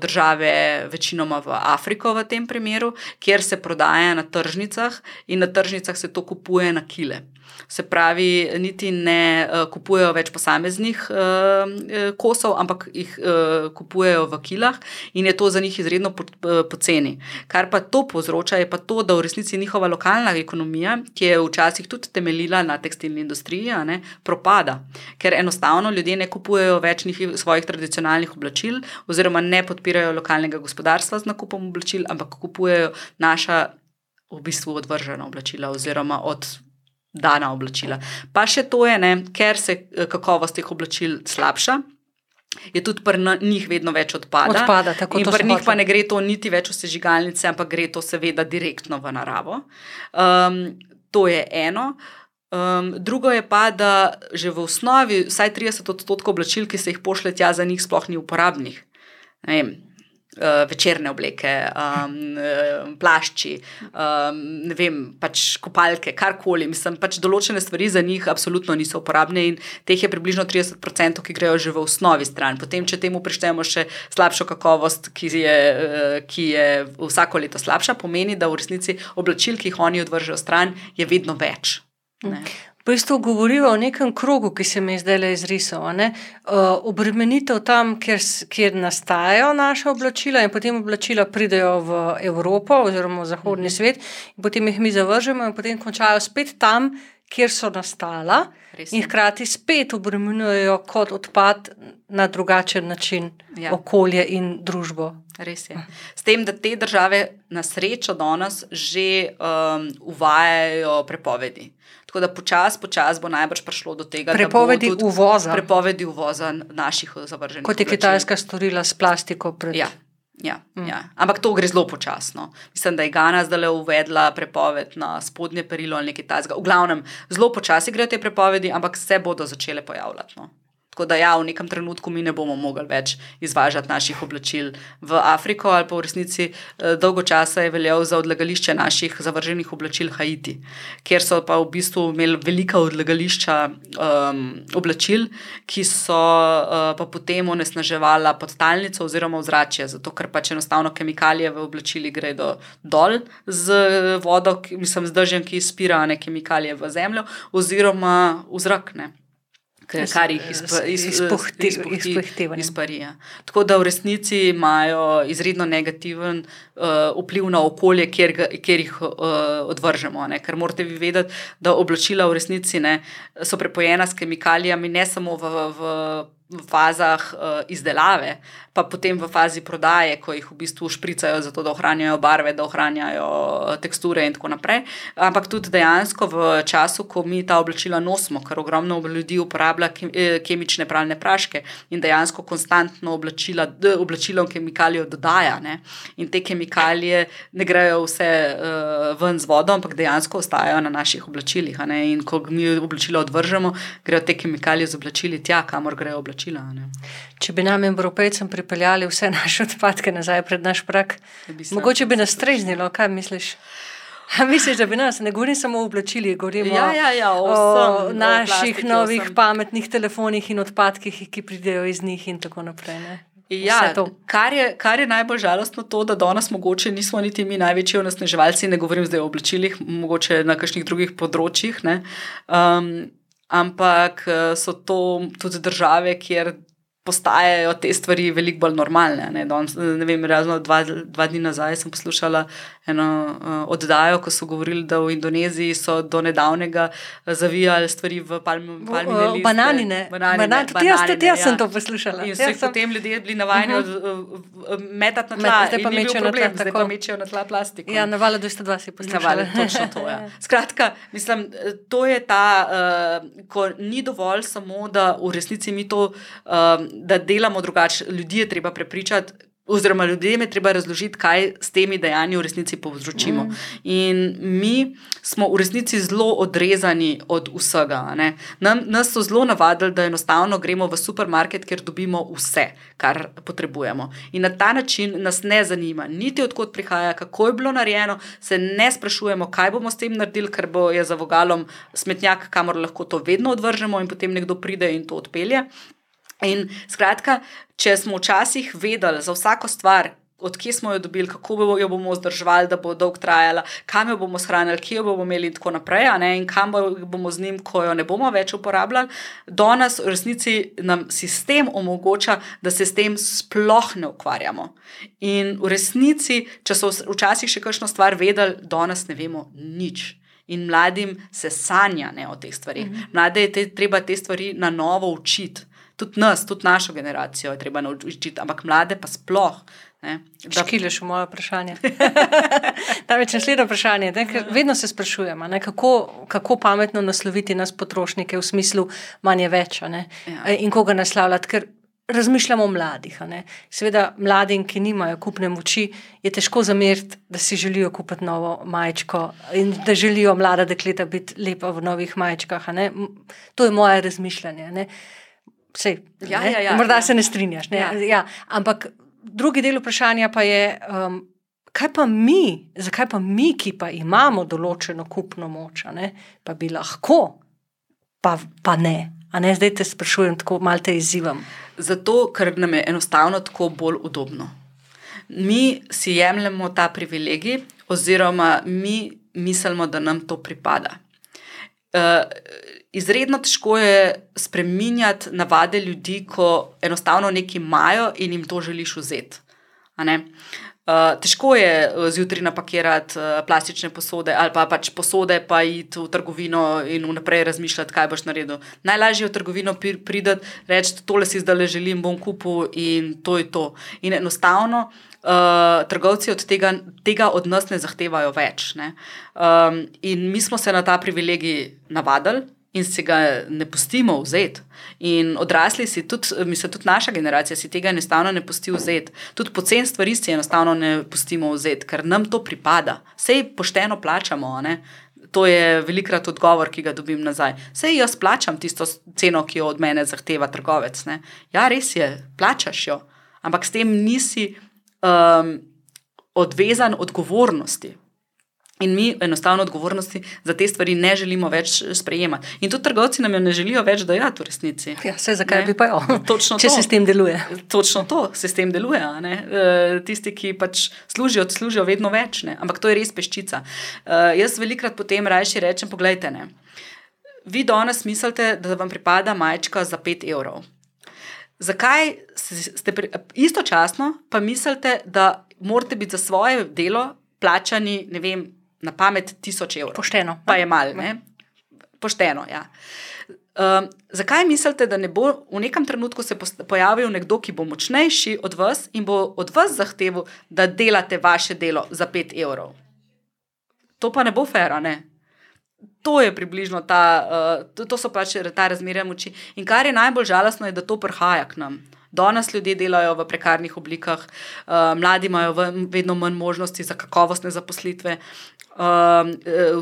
države, večinoma v Afriko v tem primeru, kjer se prodaja na tržnicah in na tržnicah se to kupuje na kile. Se pravi, niti ne uh, kupujejo več posameznih uh, kosov, ampak jih uh, kupujejo v kilah in je to za njih izredno poceni. Po Kar pa to povzroča, je pa to, da v resnici njihova lokalna ekonomija, ki je včasih tudi temeljila na tekstilni industriji, ne, propada, ker enostavno ljudje ne kupujejo več njih, svojih tradicionalnih oblačil, oziroma ne podpirajo lokalnega gospodarstva z nakupom oblačil, ampak kupujejo naša. V bistvu odvržena oblačila, oziroma od dana oblačila. Pa še to je, ne, ker se eh, kakovost teh oblačil slabša. Je tudi pri njih vedno več odpada. odpada tako, in pri njih pa ne gre to niti več v sežigalnice, ampak gre to seveda direktno v naravo. Um, to je eno. Um, drugo je pa, da že v osnovi vsaj 30 odstotkov oblačil, ki se jih pošlje tja, za njih sploh ni uporabnih. Ne vem, uh, večerne obleke, um, plašči, um, ne vem, pač kopalke, karkoli. Mislim, pač določene stvari za njih absolutno niso uporabne in teh je približno 30%, ki grejo že v osnovi stran. Potem, če temu prištejemo še slabšo kakovost, ki je, uh, ki je vsako leto slabša, pomeni, da v resnici oblačil, ki jih oni odvržejo stran, je vedno več. Ne. V bistvu govorijo o nekem krogu, ki se mi je zdaj le izrisal. Uh, obremenitev tam, kjer, kjer nastajajo naše oblačila, in potem oblačila pridejo v Evropo oziroma v zahodni mm -hmm. svet, in potem jih mi zavržemo, in potem končajo spet tam, kjer so nastala, Resno. in hkrati spet obremenjujejo kot odpad na drugačen način ja. okolje in družbo. Res je. S tem, da te države na srečo danes že um, uvajajo prepovedi. Tako da počasi, počasi bo najbrž prišlo do tega, prepovedi da bo uvoza. Prepovedi uvoza naših zavrženih. Kot je Kitajska storila s plastiko. Pred... Ja. Ja, mm. ja. Ampak to gre zelo počasno. Mislim, da je Gana zdaj le uvedla prepoved na spodnje perilo ali nekaj takega. V glavnem, zelo počasi grejo te prepovedi, ampak se bodo začele pojavljati. No. Tako da, ja, v nekem trenutku mi ne bomo mogli več izvažati naših oblačil v Afriko, ali pa v resnici eh, dolgo časa je veljal za odlagališče naših zavrženih oblačil Haiti, kjer so pa v bistvu imeli velika odlagališča um, oblačil, ki so uh, pa potem onesnaževala podtalnico oziroma ozračje, zato ker pač enostavno kemikalije v oblačili gredo dol z vodo, mislim, z držjem, ki izpira ne kemikalije v zemljo, oziroma v zrak. Ne kar jih izpuhti. Tako da v resnici imajo izredno negativen uh, vpliv na okolje, kjer, ga, kjer jih uh, odvržemo. Ne? Ker morate vi vedeti, da oblačila v resnici ne, so prepojena s kemikalijami, ne samo v. v v fazah uh, izdelave, pa potem v fazi prodaje, ko jih v bistvu špricajo, zato da ohranjajo barve, da ohranjajo eh, teksture in tako naprej. Ampak tudi dejansko v času, ko mi ta oblačila nosimo, ker ogromno ljudi uporablja eh, kemične pralne praške in dejansko konstantno oblačila, oblačilom kemikalijo dodaja. Ne? In te kemikalije ne grejo vse uh, ven z vodo, ampak dejansko ostajajo na naših oblačilih. In ko mi oblačila odvržemo, grejo te kemikalije z oblačili tja, kamor grejo oblačila plačila. Ne? Če bi nam, Evropejcem, pripeljali vse naše odpadke nazaj pred naš prak, bi mogoče bi nas streznilo, kaj misliš? A misliš, da bi nas, ne govorim samo o oblačilih, govorim ja, ja, ja, o, o naših o novih osem. pametnih telefonih in odpadkih, ki pridejo iz njih in tako naprej. Ne? Ja, kar, je, kar je najbolj žalostno, to, da danes mogoče nismo niti mi največji onesnaževalci, ne govorim zdaj o oblačilih, mogoče na kakšnih drugih področjih. Um, ampak eh, so to tudi države, kjer postajajo te stvari veliko bolj normalne. Ne, Danes, ne vem, razno dva, dva dni nazaj sem poslušala eno uh, oddajo, ko so govorili, da v Indoneziji so do nedavnega zavijali stvari v palmine. Uh, bananine. Bananine. Bananine. Tudi jaz, tudi jaz ja. sem to poslušala. In so jih sem... potem ljudje bili navajeni uh -huh. uh, metati na tla. Zdaj pa mečejo na tla. Zdaj pa mečejo na tla plastiko. Ja, na valu 202 si poslušala. Na valu, točno to. Ja. Skratka, mislim, to je ta, uh, ko ni dovolj samo, da v resnici mi to. Uh, da delamo drugače. Ljudi je treba prepričati, oziroma ljudem je treba razložiti, kaj s temi dejanji v resnici povzročimo. Mm. In mi smo v resnici zelo odrezani od vsega. Nam, nas so zelo navadili, da enostavno gremo v supermarket, ker dobimo vse, kar potrebujemo. In na ta način nas ne zanima, niti odkot prihaja, kako je bilo narejeno, se ne sprašujemo, kaj bomo s tem naredili, ker bo je za vogalom smetnjak, kamor lahko to vedno odvržemo in potem nekdo pride in to odpelje. In skratka, če smo včasih vedeli za vsako stvar, odkje smo jo dobili, kako jo bomo vzdrževali, da bo dolgo trajala, kam jo bomo shranili, kje jo bomo imeli, in tako naprej, in kam bomo z njim, ko jo ne bomo več uporabljali, do nas v resnici nam sistem omogoča, da se s tem sploh ne ukvarjamo. In v resnici, če so včasih še kakšno stvar vedeli, do nas ne vemo nič. In mladim se sanja ne, o teh stvarih. Mhm. Mlade je te, treba te stvari na novo učiti tudi nas, tudi našo generacijo je treba naučiti, ampak mlade pa sploh. Da škiliš v moje vprašanje. Namreč naslednje vprašanje. Ne, vedno se sprašujemo, ne, kako, kako pametno nasloviti nas potrošnike v smislu manje več ja. in koga naslavljati. Ker razmišljamo o mladih. Seveda, mladim, ki nimajo kupne moči, je težko zameriti, da si želijo kupiti novo majčko in da želijo mlada dekleta biti lepa v novih majčkah. To je moje razmišljanje. Ne. Vse, ja, ja, ja, morda ja. se ne strinjaš. Ne? Ja. Ja. Ampak drugi del vprašanja pa je, um, kaj pa mi, zakaj pa mi, ki pa imamo določeno kupno moč, pa bi lahko, pa, pa ne. ne. Zdaj te sprašujem, tako malo te izzivam. Zato, ker nam je enostavno tako bolj udobno. Mi si jemljemo ta privilegij, oziroma mi mislimo, da nam to pripada. Uh, izredno težko je spremenjati navade ljudi, ko enostavno nekaj imajo in jim to želiš vzeti. Uh, težko je eh, zjutraj napakirati uh, plastične posode ali pa pač posode, pa iti v trgovino in vnaprej razmišljati, kaj boš naredil. Najlažje je v trgovino priti, reči: tole si zdaj le želim, bom kupil in to je to. In enostavno. Uh, trgovci od tega, tega od nas ne zahtevajo več. Ne? Um, in mi smo se na ta privilegij navadili, in si ga ne pustimo vzeti. In odrasli si, tudi, mislim, tudi naša generacija si tega enostavno ne pusti vzeti. Tudi pocen stvari si enostavno ne pustimo vzeti, ker nam to pripada. Vse pošteno plačamo. Ne? To je velikrat odgovor, ki ga dobim nazaj. Vse jaz plačam tisto ceno, ki jo od mene zahteva trgovec. Ne? Ja, res je, plačaš jo, ampak s tem nisi um, odvezan odgovornosti. In mi enostavno odgovornosti za te stvari ne želimo več sprejemati. In tudi trgovci nam jo ne želijo več dajati v resnici. Ja, vse zakaj ne? bi pa jo? Točno Če to. sistem deluje. Točno to, sistem deluje. E, tisti, ki pač služijo, služijo vedno več, ne? ampak to je res peščica. E, jaz velikrat potem rajši rečem: Poglejte, ne? vi danes mislite, da vam pripada majčka za 5 evrov. Zakaj ste pri, istočasno pa mislite, da morate biti za svoje delo plačani, ne vem, na pamet tisoč evrov. Pošteno. Pa je malo, ne? Pošteno, ja. Um, zakaj mislite, da ne bo v nekem trenutku se pojavil nekdo, ki bo močnejši od vas in bo od vas zahteval, da delate vaše delo za 5 evrov? To pa ne bo fera, ne? To je približno ta, uh, to so pač ta razmerja moči. In kar je najbolj žalostno, je, da to prihaja k nam. Danes ljudje delajo v prekarnih oblikah, uh, mladi imajo vedno manj možnosti za kakovostne zaposlitve. Uh,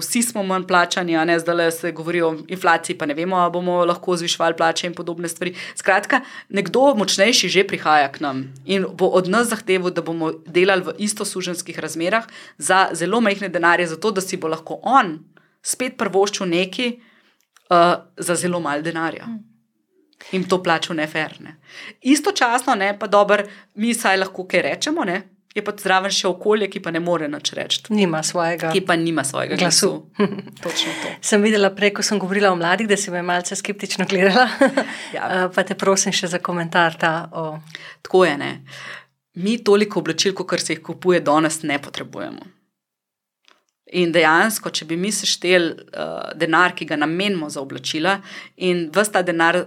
vsi smo manj plačani, ne zdaj se govori o inflaciji, pa ne vemo, ali bomo lahko zvišvali plače in podobne stvari. Skratka, nekdo močnejši že prihaja k nam in bo od nas zahteval, da bomo delali v isto suženskih razmerah za zelo majhne denarje, zato da si bo lahko on spet prvoščil nekaj uh, za zelo malo denarja. Hmm jim to plačal neferne. Istočasno, ne, pa dobro, mi saj lahko kaj rečemo, ne, je pa zraven še okolje, ki pa ne more nič reči. Nima svojega. Ki pa nima svojega glasu. glasu. sem videla prej, ko sem govorila o mladih, da si me malce skeptično gledala. ja. Eh, pa te prosim še za komentar. Ta, o... Tako je, ne. Mi toliko oblačil, kot se jih kupuje danes, ne potrebujemo. In dejansko, če bi mi sešteli uh, denar, ki ga namenimo za oblačila, in vsta denar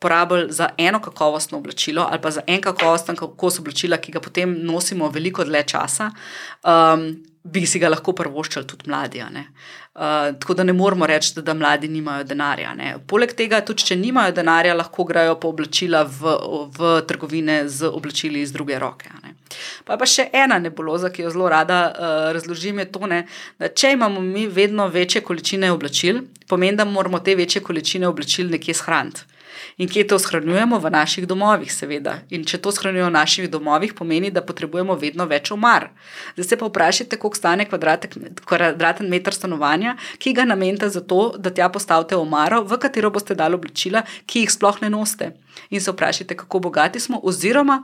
porabili za eno kakovostno oblačilo ali pa za en kakovosten kos oblačila, ki ga potem nosimo veliko dlje časa, um, bi si ga lahko prvoščali tudi mladi. Uh, tako da ne moramo reči, da, da mladi nimajo denarja. Ne. Poleg tega, tudi če nimajo denarja, lahko grejo po oblačila v, v trgovine z oblačili iz druge roke. Pa pa še ena nebuloza, ki jo zelo rada uh, razložim, je to, ne, da če imamo mi vedno večje količine oblačil, pomeni, da moramo te večje količine oblačil nekje shraniti. In kje to shranjujemo? V naših domovih, seveda. In če to shranjujemo v naših domovih, pomeni, da potrebujemo vedno več omar. Zdaj se pa vprašajte, koliko stane kvadraten meter stanovanja, ki ga namenite za to, da tja postavite omaro, v katero boste dali oblačila, ki jih sploh ne nosite. In se vprašajte, kako bogati smo, oziroma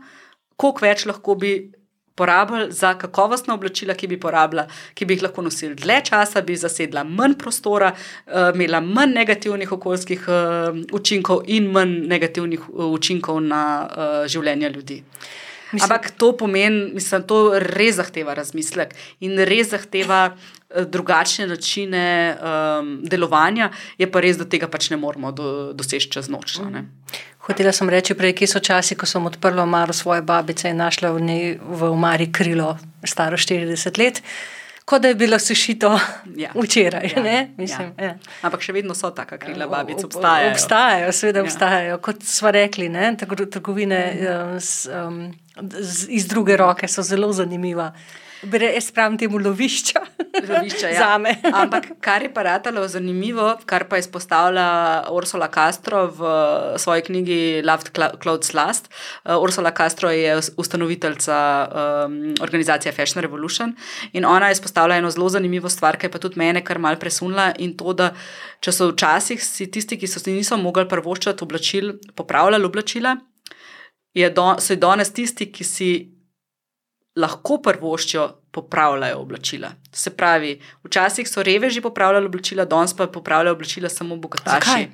koliko več lahko bi porabili za kakovostna oblačila, ki bi, ki bi jih lahko nosili dlje časa, bi zasedla manj prostora, uh, imela manj negativnih okoljskih uh, učinkov in manj negativnih uh, učinkov na uh, življenje ljudi. Mislim, Ampak to pomeni, da to res zahteva razmislek in res zahteva drugačne načine um, delovanja, je pa res, da tega pač ne moramo do, doseči čez noč. Mm. Hotela sem reči, prej, kje so časi, ko sem odprla omaro svoje babice in našla v njej v omari krilo, staro 40 let. Kot da je bilo sešito ja. včeraj. Ja. Mislim, ja. Ja. Ampak še vedno so taka krila, babice obstajajo. Obstajajo, seveda ja. obstajajo. Kot smo rekli, ne? trgovine um, z, um, z, iz druge roke so zelo zanimive. Jaz pravim temu lovišča. Lovišča, ja. Za me. Ampak kar je pa ratalo zanimivo, kar pa izpostavlja Ursula Castro v svoji knjigi Loved Clouds Last. Uh, Ursula Castro je ustanoviteljica um, organizacije Fashion Revolution in ona je izpostavila eno zelo zanimivo stvar, ki je pa tudi mene kar mal presunila in to, da če so včasih si tisti, ki so si niso mogli prvoščati oblačil, popravljali oblačila, je do, so danes tisti, ki si lahko prvoščijo popravljajo oblačila. Se pravi, včasih so reveži popravljali oblačila, danes pa popravljajo oblačila samo bogataši. Zakaj?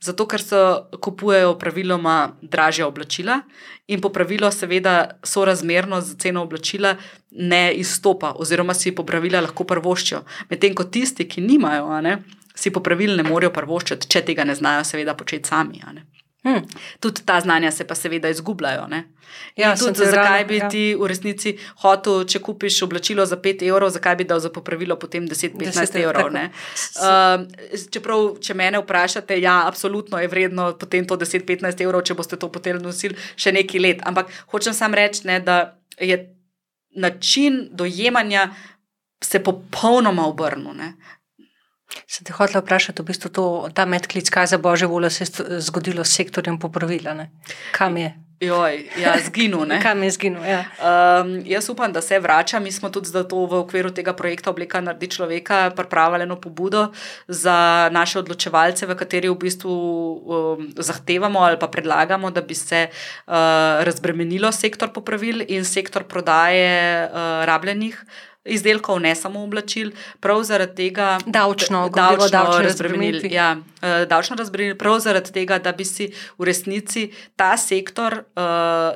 Zato, ker so kupujejo praviloma dražja oblačila in po pravilu, seveda, so razmerno za ceno oblačila ne izstopa, oziroma si popravila lahko prvoščijo. Medtem ko tisti, ki nimajo, ne, si popravili ne morejo prvoščiti, če tega ne znajo, seveda, početi sami. Hmm. Tudi ta znanja se pa seveda izgubljajo. Ja, tudi, zakaj bi ja. ti v resnici hotel, če kupiš oblačilo za 5 evrov, zakaj bi dal za popravilo potem 10-15 evrov? Uh, čeprav, če mene vprašate, ja, absolutno je vredno potem to 10-15 evrov, če boste to potem nosili še nekaj let. Ampak hočem samo reči, ne, da je način dojemanja se popolnoma obrnil. Se te hotel vprašati, v bistvu to, ta medklic, kaj za božjo voljo se je zgodilo s sektorjem popravila? Ne? Kam je? Joj, ja, zginil. Kam je zginil? Ja. Um, jaz upam, da se vrača. Mi smo tudi zato v okviru tega projekta Oblika naredi človeka pripravili eno pobudo za naše odločevalce, v kateri v bistvu um, zahtevamo ali pa predlagamo, da bi se uh, razbremenilo sektor popravil in sektor prodaje uh, rabljenih izdelkov, ne samo oblačil, prav zaradi tega, davčno, da bi davčno razbremenili. Ja, eh, davčno razbremenili, prav zaradi tega, da bi si v resnici ta sektor, uh,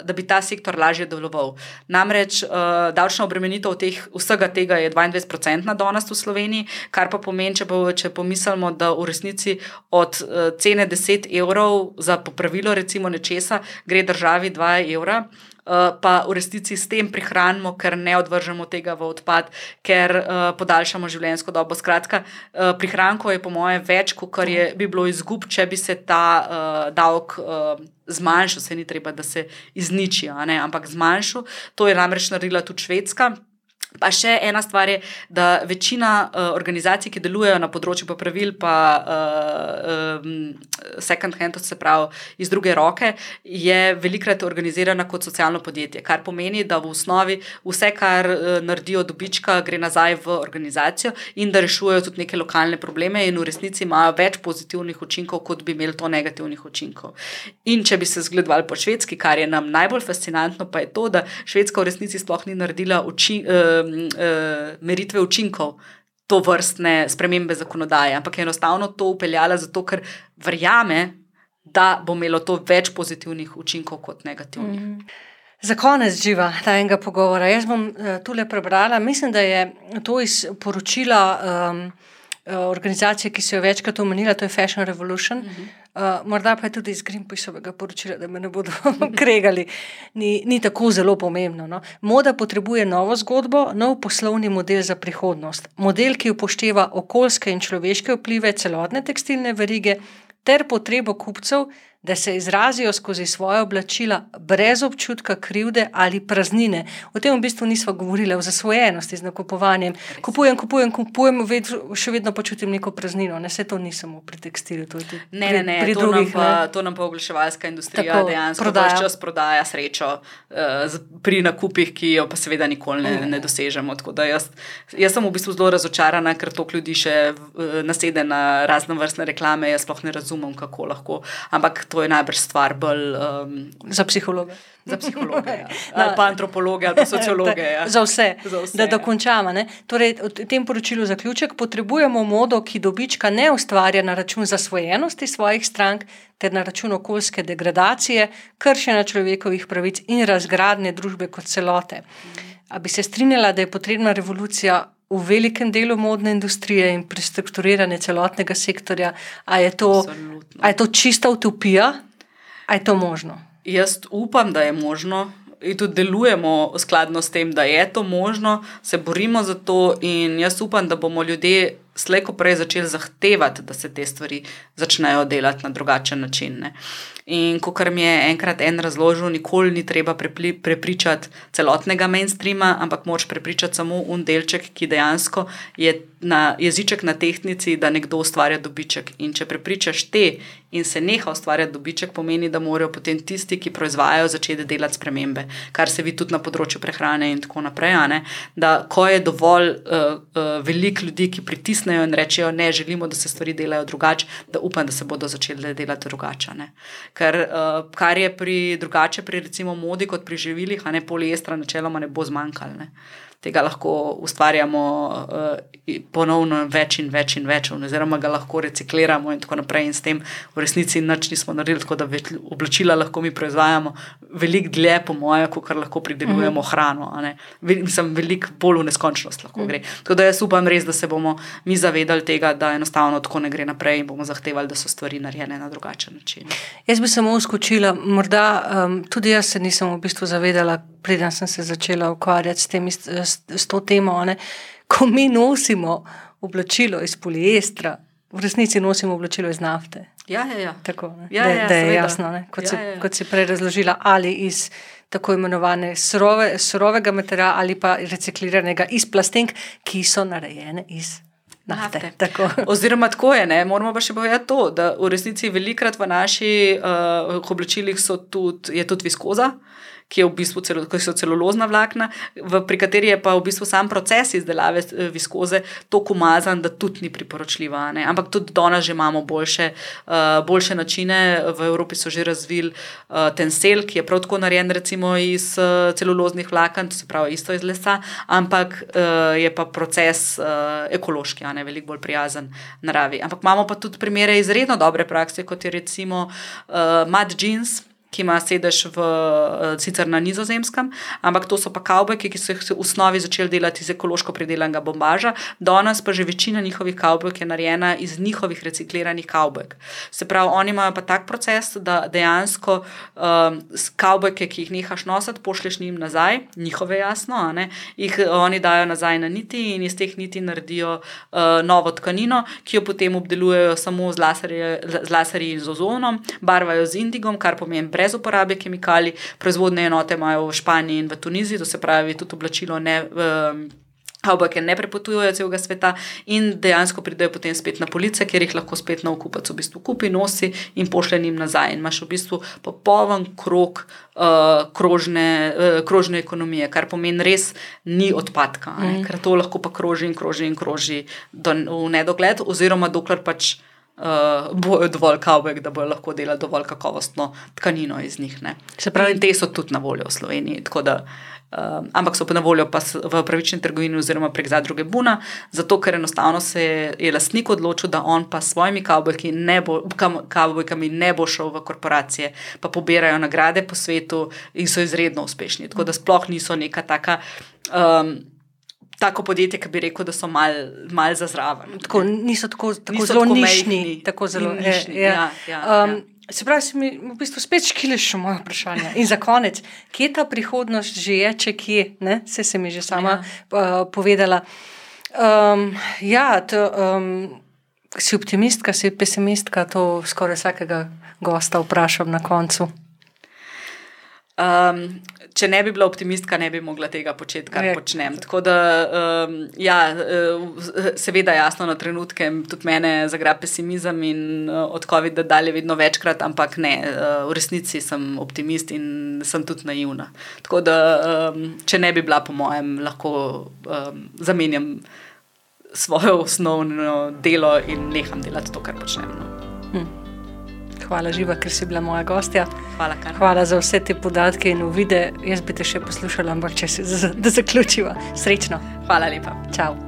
da bi ta sektor lažje deloval. Namreč uh, davčna obremenitev teh, vsega tega je 22% na danes v Sloveniji, kar pa pomeni, če, bo, če pomislimo, da v resnici od cene 10 evrov za popravilo recimo nečesa gre državi 2 evra. Eh, pa v resnici s tem prihranimo, ker ne odvržemo tega v odpad, ker uh, podaljšamo življenjsko dobo. Skratka, uh, prihrankov je po moje več, kot je, bi bilo izgub, če bi se ta davek. Zmanjšal se ni treba, da se izniči, ampak zmanjšal. To je namreč naredila tudi Švedska. Pa še ena stvar je, da večina uh, organizacij, ki delujejo na področju popravil, pa uh, um, second hand, se pravi iz druge roke, je velikrat organizirana kot socialno podjetje. Kar pomeni, da v osnovi vse, kar uh, naredijo dobička, gre nazaj v organizacijo in da rešujejo tudi neke lokalne probleme, in v resnici imajo več pozitivnih učinkov, kot bi imeli to negativnih učinkov. In če bi se zgledovali po švedski, kar je nam najbolj fascinantno, pa je to, da Švedska v resnici sploh ni naredila učinkov. Uh, meritve učinkov to vrstne spremembe zakonodaje, ampak je enostavno to upeljala zato, ker verjame, da bo imelo to več pozitivnih učinkov kot negativnih. Mm. Za konec živa tajnega pogovora. Jaz bom uh, tole prebrala. Mislim, da je to iz poročila um, organizacije, ki se jo večkrat omenila, to je Fashion Revolution. Mm -hmm. Uh, morda pa je tudi iz Greenpeaceovega poročila, da me ne bodo kregali, ni, ni tako zelo pomembno. No? Moda potrebuje novo zgodbo, nov poslovni model za prihodnost. Model, ki upošteva okoljske in človeške vplive celotne tekstilne verige ter potrebo kupcev, da se izrazijo skozi svoje oblačila brez občutka krivde ali praznine. O tem v bistvu nismo govorili, o zasvojenosti z nakupovanjem. Kupujem, kupujem, kupujem, ved, še vedno počutim neko praznino. Ne, se to ni samo pri tekstilu. Pri, ne, ne, ne, pri to, drugih, nam pa, ne. to nam pa oglaševalska industrija Tako, dejansko prodaja. čas prodaja srečo uh, pri nakupih, ki jo pa seveda nikoli ne, ne dosežemo. Jaz, jaz sem v bistvu zelo razočarana, ker to ljudi še uh, nasede na razno vrstne reklame. Jaz sploh ne razumem, kako lahko. Ampak to je najbrž stvar bolj um, za psihologe. Za psihologe, ja. ali pa antropologe, ali pa sociologe. Ja. Za vse, za vse da ja. dokončamo. Torej, v tem poročilu zaključek potrebujemo modo, ki dobička ne ustvarja na račun zasvojenosti svojih strank, ter na račun okoljske degradacije, kršenja človekovih pravic in razgradnje družbe kot celote. A bi se strinjala, da je potrebna revolucija v velikem delu modne industrije in prestrukturiranje celotnega sektorja. Ali je, je to čista utopija, ali je to možno? Jaz upam, da je možno. In tudi delujemo skladno s tem, da je to možno, se borimo za to, in jaz upam, da bomo ljudje slejko prej začeli zahtevati, da se te stvari začnejo delati na drugačen način. Ne. In kot mi je enkrat en razložil, nikoli ni treba prepričati celotnega mainstreama, ampak moč prepričati samo un delček, ki dejansko je na jeziček na tehnici, da nekdo ustvarja dobiček. In če prepričaš te in se neha ustvarjati dobiček, pomeni, da morajo potem tisti, ki proizvajajo, začeti delati spremembe, kar se vidi tudi na področju prehrane in tako naprej. Da, ko je dovolj uh, uh, veliko ljudi, ki pritisnejo in rečejo, ne želimo, da se stvari delajo drugače, da upam, da se bodo začeli delati drugače. Ker uh, kar je pri drugače, pri recimo modi, kot pri živilih, a ne poliestra, načeloma ne bo zmanjkalo tega lahko ustvarjamo uh, ponovno več in več in več, oziroma ga lahko recikliramo in tako naprej. In s tem v resnici nič nismo naredili, tako da oblačila lahko mi proizvajamo veliko dlje, po mojem, kot lahko pridelujemo mm. hrano. Mislim, veliko bolj v neskončnost lahko mm. gre. Tako da jaz upam res, da se bomo mi zavedali tega, da enostavno tako ne gre naprej in bomo zahtevali, da so stvari narejene na drugačen način. Jaz bi samo uskočila, morda um, tudi jaz se nisem v bistvu zavedala, preden sem se začela ukvarjati s, temi, s, s to temo. Ne? Ko mi nosimo oblačilo iz poliestra, v resnici nosimo oblačilo iz nafte. Ja, ja, ja. Tako, ja, da, ja, da je jasno, kot, ja, si, ja, ja. kot si prej razložila, ali iz tako imenovane surove, surovega materiala ali pa recikliranega iz plastenk, ki so narejene iz. Nafte, tako. Oziroma, tako je, ne? moramo pa še povedati to, da v resnici velikrat v naših uh, oblačilih tudi, je tudi viskoza, uh, ki, v bistvu celo, ki so celulozna vlakna, v, pri kateri je pa v bistvu sam proces izdelave eh, viskoze tako umazan, da tudi ni priporočljiva. Ne? Ampak tudi danes že imamo boljše, uh, boljše načine. V Evropi so že razvili uh, tensel, ki je prav tako narejen recimo iz uh, celuloznih vlaken, to se pravi isto iz lesa, ampak uh, je pa proces uh, ekološki, ne veliko bolj prijazen naravi. Ampak imamo pa tudi primere izredno dobre prakse, kot je recimo uh, Mad Jeans ki ima sedež v, eh, sicer na nizozemskem, ampak to so pa kavbojki, ki so jih v osnovi začeli delati iz ekološko pridelanega bombaža. Danes pa že večina njihovih kavbojk je narejena iz njihovih recikliranih kavbojk. Se pravi, oni imajo pa tak proces, da dejansko um, kavbojke, ki jih nehaš nositi, pošleš njim nazaj, njihove jasno, jih oni dajo nazaj na niti in iz teh niti naredijo uh, novo tkanino, ki jo potem obdelujejo samo z laserji in z ozonom, barvajo z indigom, kar pomeni brez uporabe kemikalij. Proizvodne enote imajo v Španiji in v Tuniziji, to se pravi, tudi oblačilo ne. Um, Avbake ne prepotujejo celega sveta in dejansko pridejo potem spet na police, kjer jih lahko spet na okupac v bistvu kupi, nosi in pošlje jim nazaj. In imaš v bistvu popoln krok uh, krožne, uh, krožne ekonomije, kar pomeni res ni odpadka, mm. ker to lahko pa kroži in kroži in kroži do, v nedogled, oziroma dokler pač uh, bojo dovolj kavbek, da bojo lahko delali dovolj kakovostno tkanino iz njih. Ne. Se pravi, te so tudi na voljo v Sloveniji. Da, uh, ampak so pa na voljo pa v pravični trgovini oziroma prek zadruge Buna, zato ker enostavno se je lastnik odločil, da on pa s svojimi kavbojkami ne, bo, ne bo šel v korporacije, pa pobirajo nagrade po svetu in so izredno uspešni. Tako da sploh niso neka taka. Um, tako podjetje, ki bi rekel, da so mal za zraven. Tako, niso tako, tako Niso zelo tako nišni. majhni Tako zelo, in nišni, ja, ja, ja, um, Se pravi, si mi v bistvu spet škiliš moje vprašanje. In za konec, kje ta prihodnost že je, če kje, ne? Se mi že sama ja. uh, povedala. Um, ja, to, um, si optimistka, si pesimistka, to skoraj vsakega gosta vprašam na koncu. Um, če ne bi bila optimistka, ne bi mogla tega početi, kar Ja. počnem. Tako da, um, ja, eh, seveda, jasno, na trenutke tudi mene zagra pesimizem in uh, od COVID-a dalje vedno večkrat, ampak ne, uh, v resnici sem optimist in sem tudi naivna. Tako da, um, če ne bi bila, po mojem, lahko um, zamenjam svoje osnovno delo in neham delati to, kar počnem. No. Hvala, živa, ker si bila moja gostja. Hvala, kar. Hvala za vse te podatke in uvide. Jaz bi te še poslušala, ampak če se da zaključiva. Srečno. Hvala lepa. Čau.